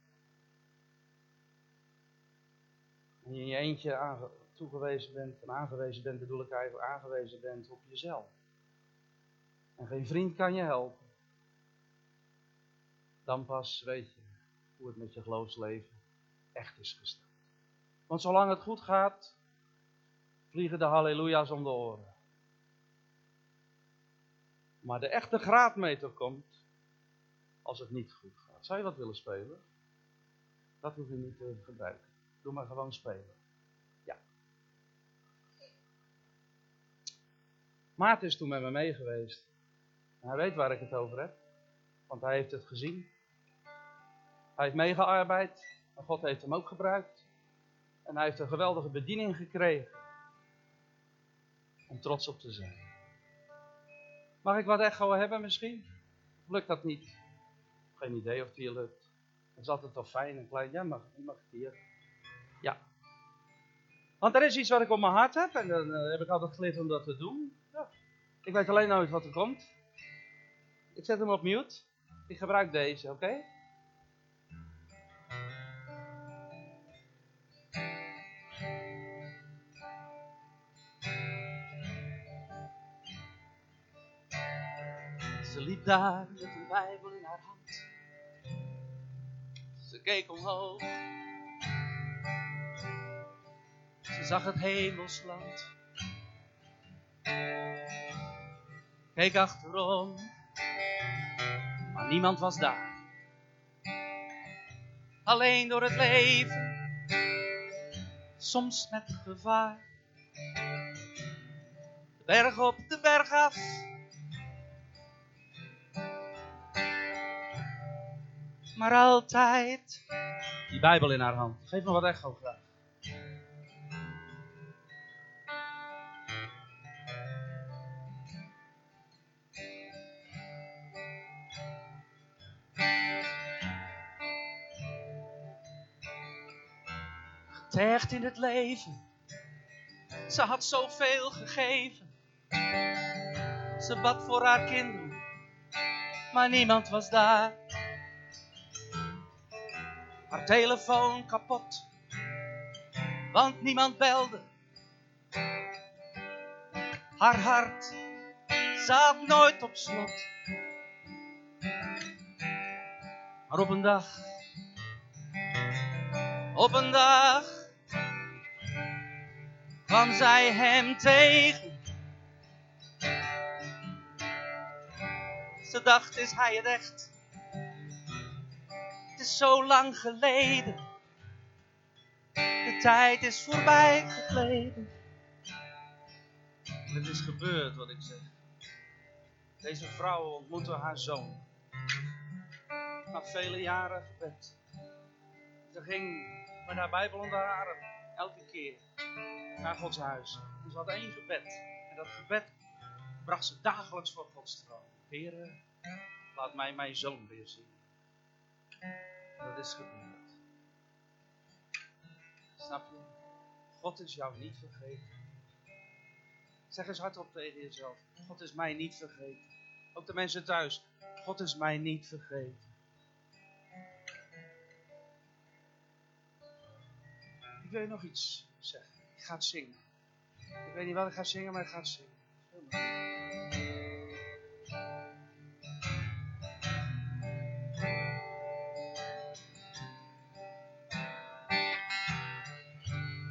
En je in je eentje toegewezen bent, en aangewezen bent bedoel ik eigenlijk aangewezen bent op jezelf. En geen vriend kan je helpen. Dan pas weet je hoe het met je geloofsleven echt is gesteld. Want zolang het goed gaat, vliegen de halleluja's om de oren. Maar de echte graadmeter komt als het niet goed gaat. Zou je wat willen spelen? Dat hoef je niet te gebruiken. Doe maar gewoon spelen. Ja. Maarten is toen met me mee geweest. En hij weet waar ik het over heb. Want hij heeft het gezien. Hij heeft meegearbeid. En God heeft hem ook gebruikt. En hij heeft een geweldige bediening gekregen. Om trots op te zijn. Mag ik wat echo hebben misschien? lukt dat niet? Geen idee of het hier lukt. Dat is altijd toch fijn en klein. Ja, mag, mag het hier. Ja. Want er is iets wat ik op mijn hart heb. En dan eh, heb ik altijd geleerd om dat te doen. Ja. Ik weet alleen nooit wat er komt. Ik zet hem op mute. Ik gebruik deze, oké? Ze liep daar met een Bijbel in haar hand. Ze keek omhoog. Zag het hemelsland. Keek achterom, maar niemand was daar. Alleen door het leven, soms met gevaar. De berg op, de berg af maar altijd die Bijbel in haar hand. Geef me wat echo graag. Getergd in het leven. Ze had zoveel gegeven. Ze bad voor haar kinderen, maar niemand was daar haar telefoon kapot, want niemand belde. Haar hart staat nooit op slot. Maar op een dag, op een dag, kwam zij hem tegen. Ze dacht, is hij het echt? Het is zo lang geleden. De tijd is voorbij gegleden. Het is gebeurd wat ik zeg. Deze vrouw ontmoette haar zoon. Na vele jaren gebed. Ze ging met haar Bijbel onder haar arm, elke keer, naar Gods huis. En ze had één gebed. En dat gebed bracht ze dagelijks voor Gods troon. Heere, laat mij mijn zoon weer zien. Dat is gebeurd. Snap je? God is jou niet vergeten. Zeg eens hardop tegen jezelf. God is mij niet vergeten. Ook de mensen thuis. God is mij niet vergeten. Ik wil je nog iets zeggen. Ga zingen. Ik weet niet wat ik ga zingen, maar ik ga zingen.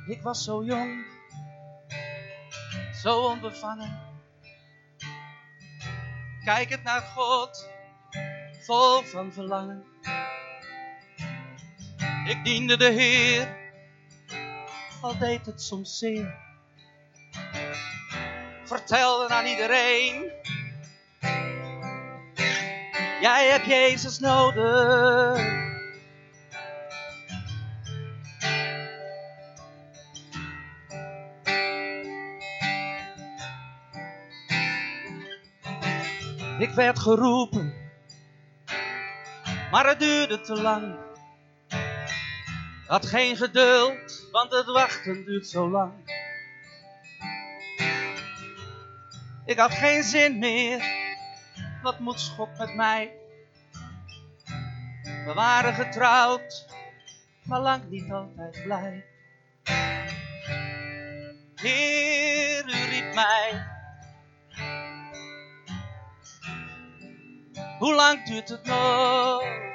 Ik was zo jong, zo onbevangen. Kijkend naar God, vol van verlangen. Ik diende de Heer, al deed het soms zeer. Vertelde aan iedereen, jij hebt Jezus nodig. Ik werd geroepen, maar het duurde te lang. Had geen geduld, want het wachten duurt zo lang. Ik had geen zin meer, wat moet God met mij? We waren getrouwd, maar lang niet altijd blij. Heer, u riep mij Hoe lang duurt het nog?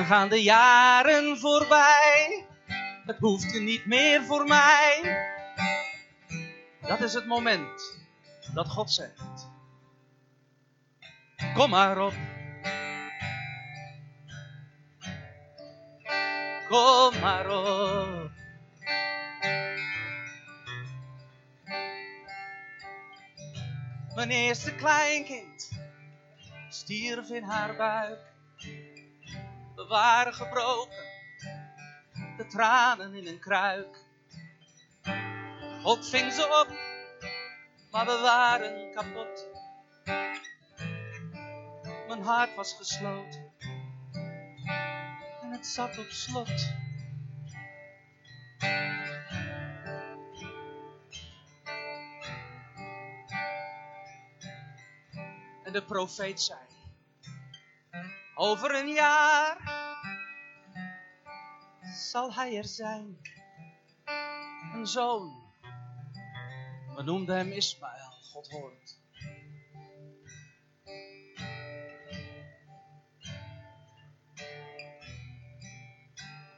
Dan gaan de jaren voorbij. Het hoeft niet meer voor mij. Dat is het moment dat God zegt. Kom maar op. Kom maar op. Mijn eerste kleinkind stierf in haar buik. We waren gebroken, de tranen in een kruik. God ving ze op, maar we waren kapot. Mijn hart was gesloten en het zat op slot. En de profeet zei, over een jaar zal hij er zijn. Een zoon, we noemden hem Ismaël, God hoort.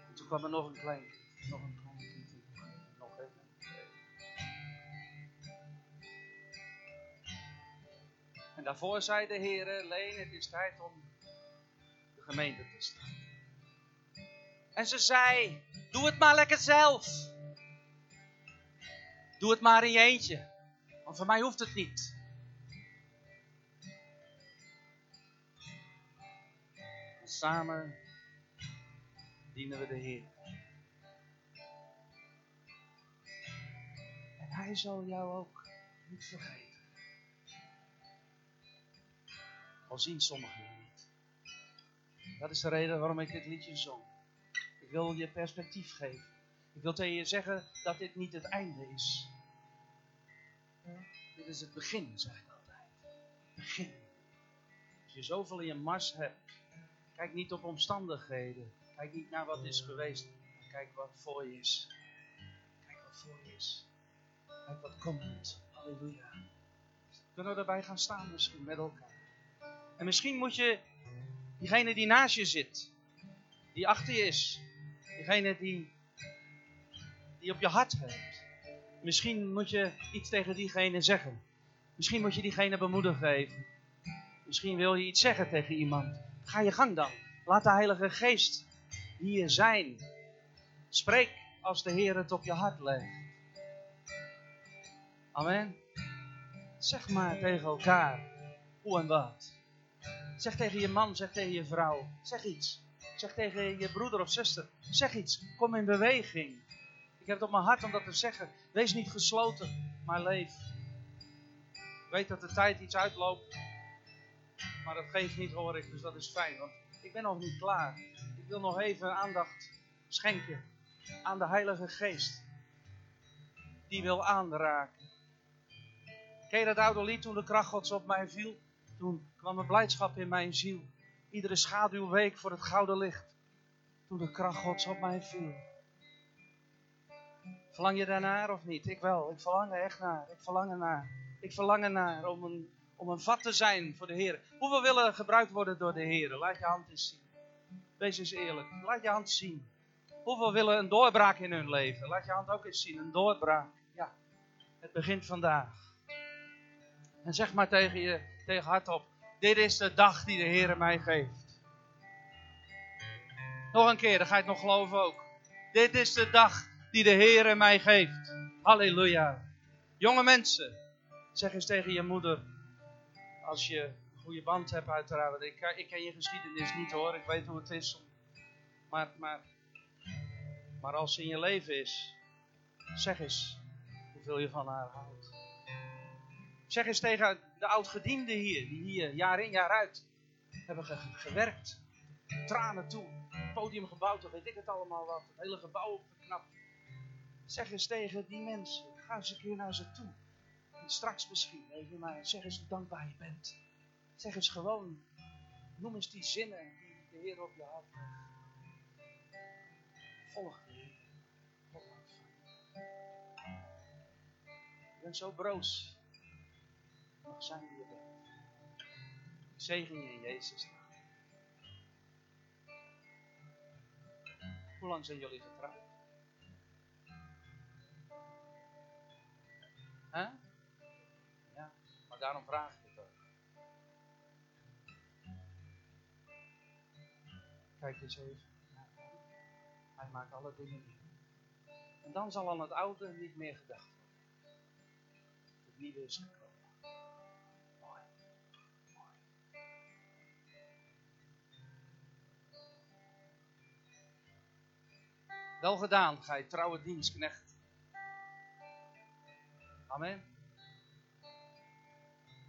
En toen kwam er nog een klein, nog een klein nog even. En daarvoor zei de Heer, Leen, het is tijd om de gemeente te staan. En ze zei, doe het maar lekker zelf. Doe het maar in je eentje, want voor mij hoeft het niet. En samen dienen we de Heer. En Hij zal jou ook niet vergeten. Al zien sommigen je niet. Dat is de reden waarom ik dit liedje zong. Wil je perspectief geven. Ik wil tegen je zeggen dat dit niet het einde is. Dit is het begin, zeg ik altijd. Begin. Als je zoveel in je mars hebt, kijk niet op omstandigheden. Kijk niet naar wat is geweest. Kijk wat voor je is. Kijk wat voor je is. Kijk wat komt. Halleluja. Kunnen we erbij gaan staan misschien met elkaar? En misschien moet je diegene die naast je zit, die achter je is, diegene die, die op je hart hebt. Misschien moet je iets tegen diegene zeggen. Misschien moet je diegene bemoedigen. Misschien wil je iets zeggen tegen iemand. Ga je gang dan. Laat de Heilige Geest hier zijn. Spreek als de Heer het op je hart legt. Amen. Zeg maar tegen elkaar hoe en wat. Zeg tegen je man, zeg tegen je vrouw. Zeg iets. Zeg tegen je broeder of zuster. Zeg iets. Kom in beweging. Ik heb het op mijn hart om dat te zeggen. Wees niet gesloten, maar leef. Ik weet dat de tijd iets uitloopt. Maar dat geeft niet hoor ik, dus dat is fijn. Want ik ben nog niet klaar. Ik wil nog even aandacht schenken aan de Heilige Geest. Die wil aanraken. Ken je dat oude lied toen de kracht gods op mij viel? Toen kwam een blijdschap in mijn ziel. Iedere schaduw week voor het gouden licht. Toen de kracht gods op mij viel. Verlang je daarnaar of niet? Ik wel. Ik verlang er echt naar. Ik verlang er naar. Ik verlang er naar om een, om een vat te zijn voor de Heer. Hoeveel willen gebruikt worden door de Heer? Laat je hand eens zien. Wees eens eerlijk. Laat je hand zien. Hoeveel willen een doorbraak in hun leven? Laat je hand ook eens zien. Een doorbraak. Ja. Het begint vandaag. En zeg maar tegen je tegen hardop. Dit is de dag die de Heer mij geeft. Nog een keer, dan ga je het nog geloven ook. Dit is de dag die de Heer mij geeft. Halleluja. Jonge mensen, zeg eens tegen je moeder, als je een goede band hebt uiteraard. Ik, ik ken je geschiedenis niet hoor, ik weet hoe het is. Maar, maar, maar als ze in je leven is, zeg eens hoeveel je van haar houdt. Zeg eens tegen de oudgedienden hier, die hier jaar in jaar uit hebben gewerkt. Tranen toe, podium gebouwd, weet ik het allemaal wat. Het hele gebouw opgeknapt. Zeg eens tegen die mensen, ga eens een keer naar ze toe. En straks misschien, even maar, zeg eens hoe dankbaar je bent. Zeg eens gewoon, noem eens die zinnen die de Heer op je hart. Volg de Heer. Volg Ik ben zo broos mag zijn wie je bent. Zegen je in Jezus naam. Hoe lang zijn jullie getrouwd? Huh? Ja, maar daarom vraag ik het ook. Kijk eens even. Hij maakt alle dingen. En dan zal aan het oude niet meer gedacht worden. Het nieuwe is Wel gedaan, gij trouwe dienstknecht. Amen.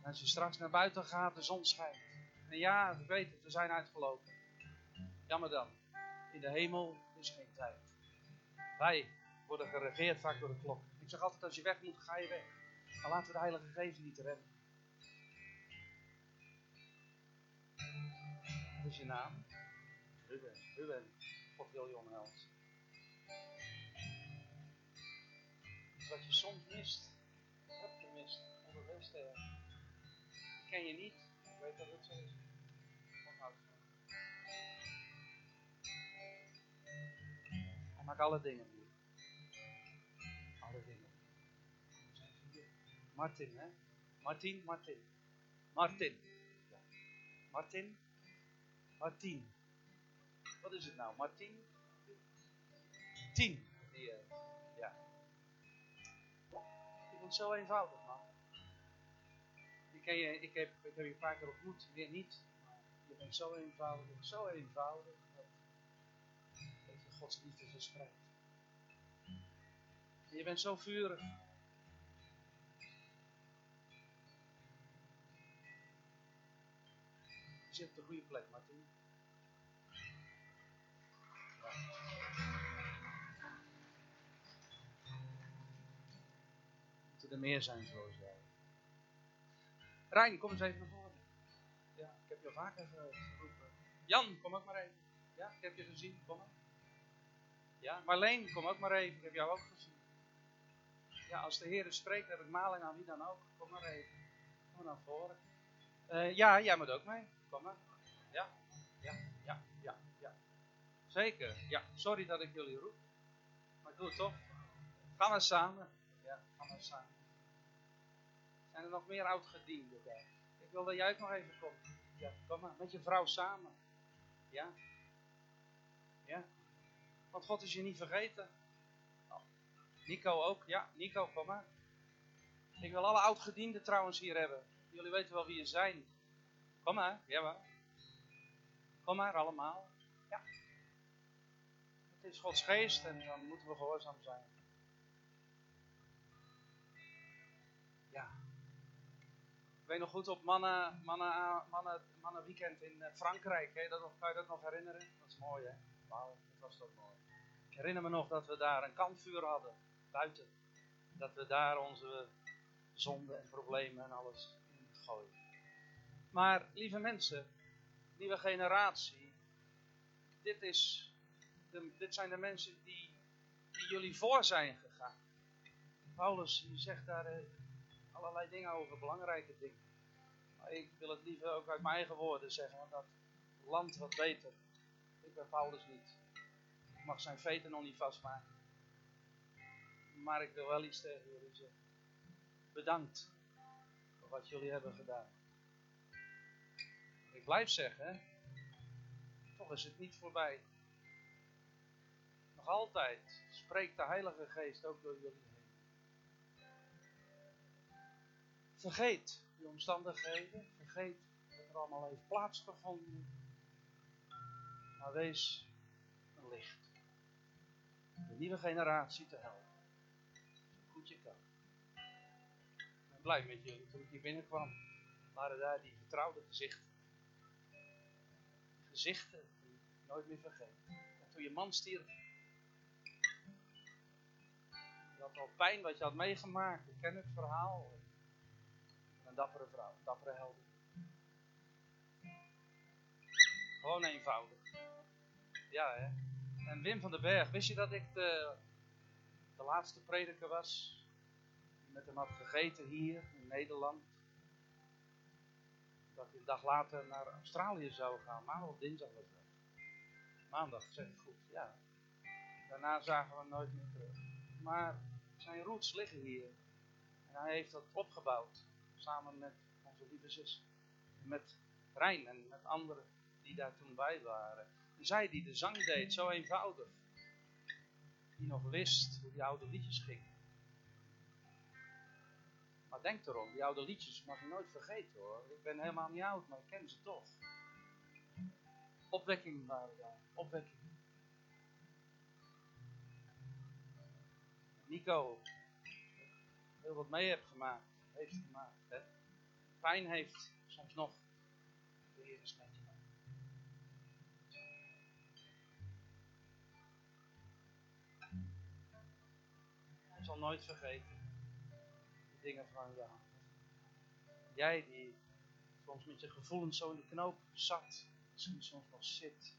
En als je straks naar buiten gaat, de zon schijnt. En ja, weet het, we zijn uitgelopen. Jammer dan. In de hemel is geen tijd. Wij worden geregeerd vaak door de klok. Ik zeg altijd, als je weg moet, ga je weg. Maar laten we de Heilige Geest niet redden. Wat is je naam? Ruben. Ruben. God wil je omhelzen. Wat je soms mist, hebt gemist, onderweg te Ken je niet, ik weet dat het zo is. Hij maakt alle dingen nieuw. Alle dingen. Martin, hè? Martin, Martin. Martin. Martin. Martin. Wat is het nou? Martin? Tien. Die, uh, zo eenvoudig, man. Ik, je, ik, heb, je een paar keer ontmoet, weer niet. Je bent zo eenvoudig, zo eenvoudig dat, dat je Gods liefde verspreidt. En je bent zo vurig. Je zit op de goede plek, Martin. Er meer zijn zoals jij. Rijn, kom eens even naar voren. Ja, ik heb je al vaker geroepen. Jan, kom ook maar even. Ja, ik heb je gezien, kom maar. Ja, Marleen, kom ook maar even. Ik heb jou ook gezien. Ja, als de Heer spreekt, heb ik maling aan wie dan ook. Kom maar even. Kom naar voren. Uh, ja, jij moet ook mee. Kom maar. Ja, ja, ja, ja, ja. Zeker. Ja, sorry dat ik jullie roep. Maar doe het toch. Gaan we samen. Ja, gaan we samen. Zijn er nog meer oudgedienden bij? Ik wil dat jij ook nog even komt. Ja, kom maar. Met je vrouw samen. Ja. Ja. Want God is je niet vergeten. Oh. Nico ook. Ja, Nico, kom maar. Ik wil alle oudgedienden trouwens hier hebben. Jullie weten wel wie je zijn. Kom maar, jawel. Kom maar allemaal. Ja. Het is Gods geest en dan moeten we gehoorzaam zijn. Ik weet nog goed op mannen, mannen, mannen, mannen weekend in eh, Frankrijk. Hè? Dat, kan je dat nog herinneren? Dat is mooi hè? Wauw, dat was toch mooi. Ik herinner me nog dat we daar een kampvuur hadden. Buiten. Dat we daar onze zonden en problemen en alles ingooien. Maar lieve mensen, nieuwe generatie, dit, is dit zijn de mensen die, die jullie voor zijn gegaan. Paulus zegt daar eh, allerlei dingen over, belangrijke dingen. Maar ik wil het liever ook uit mijn eigen woorden zeggen, want dat land wat beter. Ik ben Paulus niet. Ik mag zijn veten nog niet vastmaken. Maar ik wil wel iets tegen jullie zeggen. Bedankt voor wat jullie hebben gedaan. Ik blijf zeggen, toch is het niet voorbij. Nog altijd spreekt de Heilige Geest ook door jullie Vergeet die omstandigheden, vergeet wat er allemaal heeft plaatsgevonden. Maar wees een licht. De nieuwe generatie te helpen. Zo goed je kan. Ik ben blij met jullie. Toen ik hier binnenkwam, waren daar die vertrouwde gezichten gezichten die nooit meer vergeten. En toen je man stierf, je had al pijn wat je had meegemaakt. Ik ken het verhaal. Een dappere vrouw, een dappere helden. Gewoon eenvoudig. Ja, hè. En Wim van den Berg, wist je dat ik de, de laatste prediker was? Die met hem had gegeten hier in Nederland dat hij een dag later naar Australië zou gaan. Maandag of dinsdag was dat. Maandag, zeg ik goed, ja. Daarna zagen we hem nooit meer terug. Maar zijn roots liggen hier. En hij heeft dat opgebouwd. Samen met onze lieve zus. Met Rijn en met anderen die daar toen bij waren. En zij die de zang deed, zo eenvoudig. Die nog wist hoe die oude liedjes gingen. Maar denk erom, die oude liedjes mag je nooit vergeten hoor. Ik ben helemaal niet oud, maar ik ken ze toch. Opwekking waren daar, opwekking. Nico, heel wat mee hebt gemaakt, heeft gemaakt. Hè? Pijn heeft soms nog. De Heer is met je. Zal nooit vergeten dingen van je Jij die soms met je gevoelens zo in de knoop zat, misschien soms nog zit,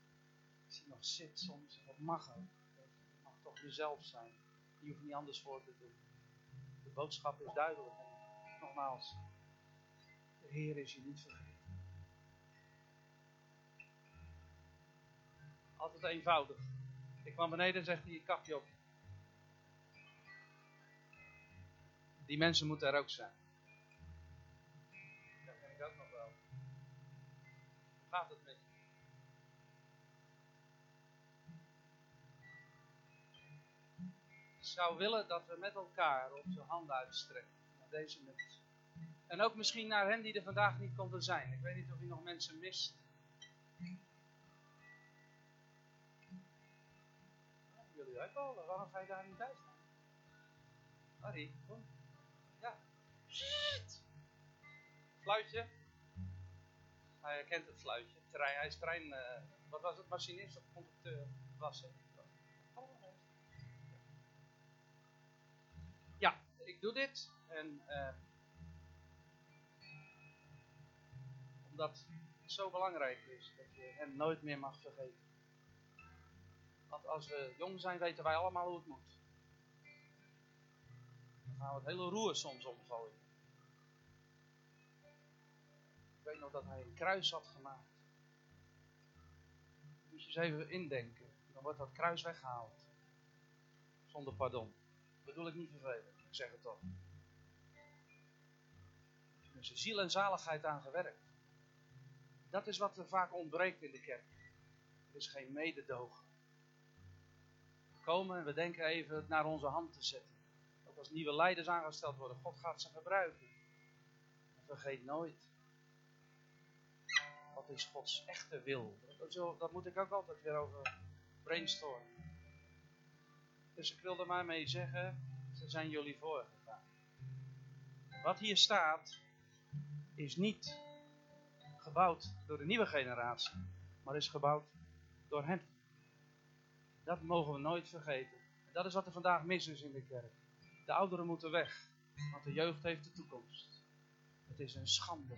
misschien nog zit soms, dat mag ook. Je mag toch jezelf zijn. Je hoeft niet anders voor te doen. De boodschap is duidelijk. Nogmaals, de Heer is je niet vergeten. Altijd eenvoudig. Ik kwam beneden en zegt hij, je kapje op. Die mensen moeten er ook zijn. Dat vind ik ook nog wel. Hoe gaat het met je? Ik zou willen dat we met elkaar onze handen uitstrekken deze. En ook misschien naar hen die er vandaag niet konden zijn. Ik weet niet of je nog mensen mist. Jullie uitvallen, waarom ga je daar niet bij staan? Harry, kom. Fluitje. Hij kent het fluitje. Trein, hij is trein, uh, wat was het, machinist of conducteur? Was het. Ja, ik doe dit. En uh, omdat het zo belangrijk is dat je hem nooit meer mag vergeten. Want als we jong zijn weten wij allemaal hoe het moet. Dan gaan we het hele roer soms omgooien. Ik weet nog dat hij een kruis had gemaakt. Moet je eens even indenken. Dan wordt dat kruis weggehaald. Zonder pardon. Dat bedoel ik niet vervelend. Zeg het toch. Er is ziel en zaligheid aan gewerkt. Dat is wat er vaak ontbreekt in de kerk. Er is geen mededogen. We komen en we denken even het naar onze hand te zetten. Ook als nieuwe leiders aangesteld worden. God gaat ze gebruiken. En vergeet nooit. Wat is Gods echte wil? Dat, dat moet ik ook altijd weer over brainstormen. Dus ik wilde maar mee zeggen, ze zijn jullie voorgegaan. Wat hier staat, is niet gebouwd door de nieuwe generatie, maar is gebouwd door hen. Dat mogen we nooit vergeten. Dat is wat er vandaag mis is in de kerk. De ouderen moeten weg, want de jeugd heeft de toekomst. Het is een schande.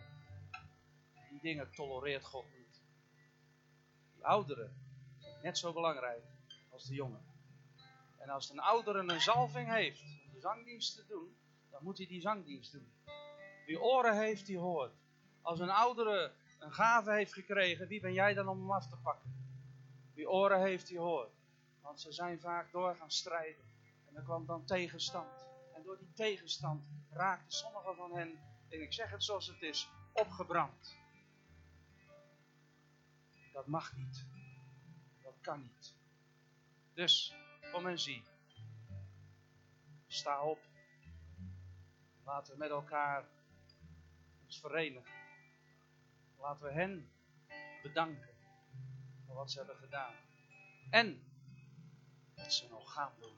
Die dingen tolereert God niet. Die ouderen zijn net zo belangrijk als de jongen. En als een oudere een zalving heeft om de zangdienst te doen, dan moet hij die zangdienst doen. Wie oren heeft, die hoort. Als een oudere een gave heeft gekregen, wie ben jij dan om hem af te pakken? Wie oren heeft, die hoort. Want ze zijn vaak door gaan strijden. En er kwam dan tegenstand. En door die tegenstand raakten sommigen van hen, en ik zeg het zoals het is, opgebrand. Dat mag niet. Dat kan niet. Dus, kom en zie. Sta op. Laten we met elkaar ons verenigen. Laten we hen bedanken voor wat ze hebben gedaan. En wat ze nog gaan doen.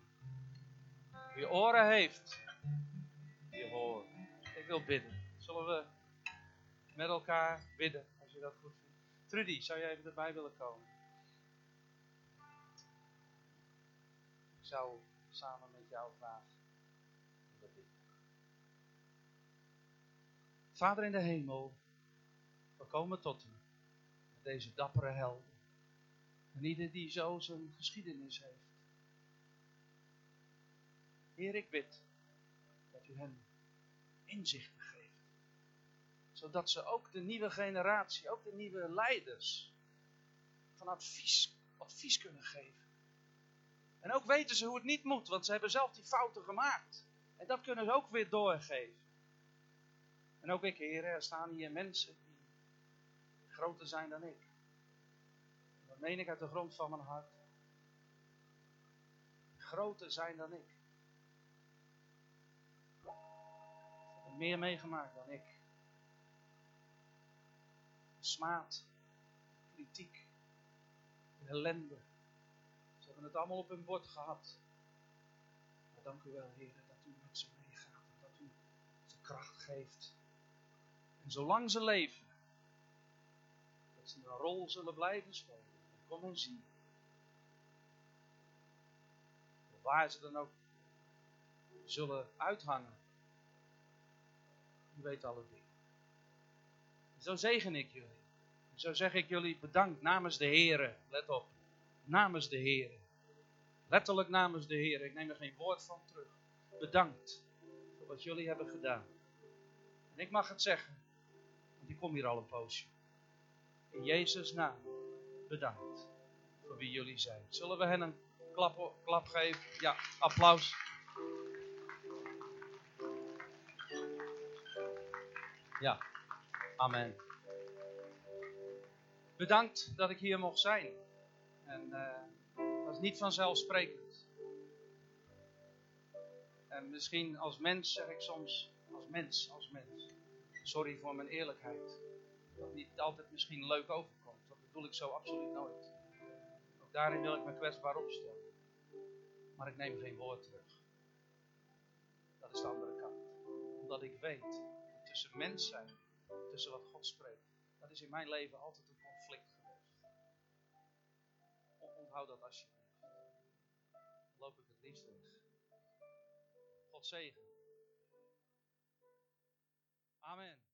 Wie oren heeft, die hoort. Ik wil bidden. Zullen we met elkaar bidden, als je dat goed vindt? Trudy, zou jij even erbij willen komen? Zou samen met jou graag willen bidden. Vader in de hemel, we komen tot u. Met deze dappere helden. En ieder die zo zijn geschiedenis heeft. Heer, ik bid dat u hen inzichten geeft. Zodat ze ook de nieuwe generatie, ook de nieuwe leiders, van advies, advies kunnen geven. En ook weten ze hoe het niet moet, want ze hebben zelf die fouten gemaakt. En dat kunnen ze ook weer doorgeven. En ook ik, Heer, er staan hier mensen die groter zijn dan ik. Dat meen ik uit de grond van mijn hart. Groter zijn dan ik. Ze hebben meer meegemaakt dan ik. Smaad, kritiek, ellende. Hebben het allemaal op hun bord gehad. Maar dank u wel, Heer, dat u met ze meegaat. En dat u ze kracht geeft. En zolang ze leven, dat ze een rol zullen blijven spelen. Kom en zie. Waar ze dan ook zullen uithangen. U weet alle dingen. Zo zegen ik jullie. Zo zeg ik jullie bedankt namens de Here. Let op. Namens de Here. Letterlijk namens de Heer. Ik neem er geen woord van terug. Bedankt voor wat jullie hebben gedaan. En ik mag het zeggen. Want ik kom hier al een poosje. In Jezus' naam. Bedankt voor wie jullie zijn. Zullen we hen een klap, klap geven? Ja, applaus. Ja, amen. Bedankt dat ik hier mocht zijn. En dat niet vanzelfsprekend. En misschien als mens zeg ik soms, als mens, als mens. Sorry voor mijn eerlijkheid. Dat niet altijd misschien leuk overkomt. Dat bedoel ik zo absoluut nooit. Ook daarin wil ik me kwetsbaar opstellen. Maar ik neem geen woord terug. Dat is de andere kant. Omdat ik weet, tussen mens zijn, tussen wat God spreekt, dat is in mijn leven altijd een conflict geweest. Onthoud dat alsjeblieft. Weg. God zegen. Amen.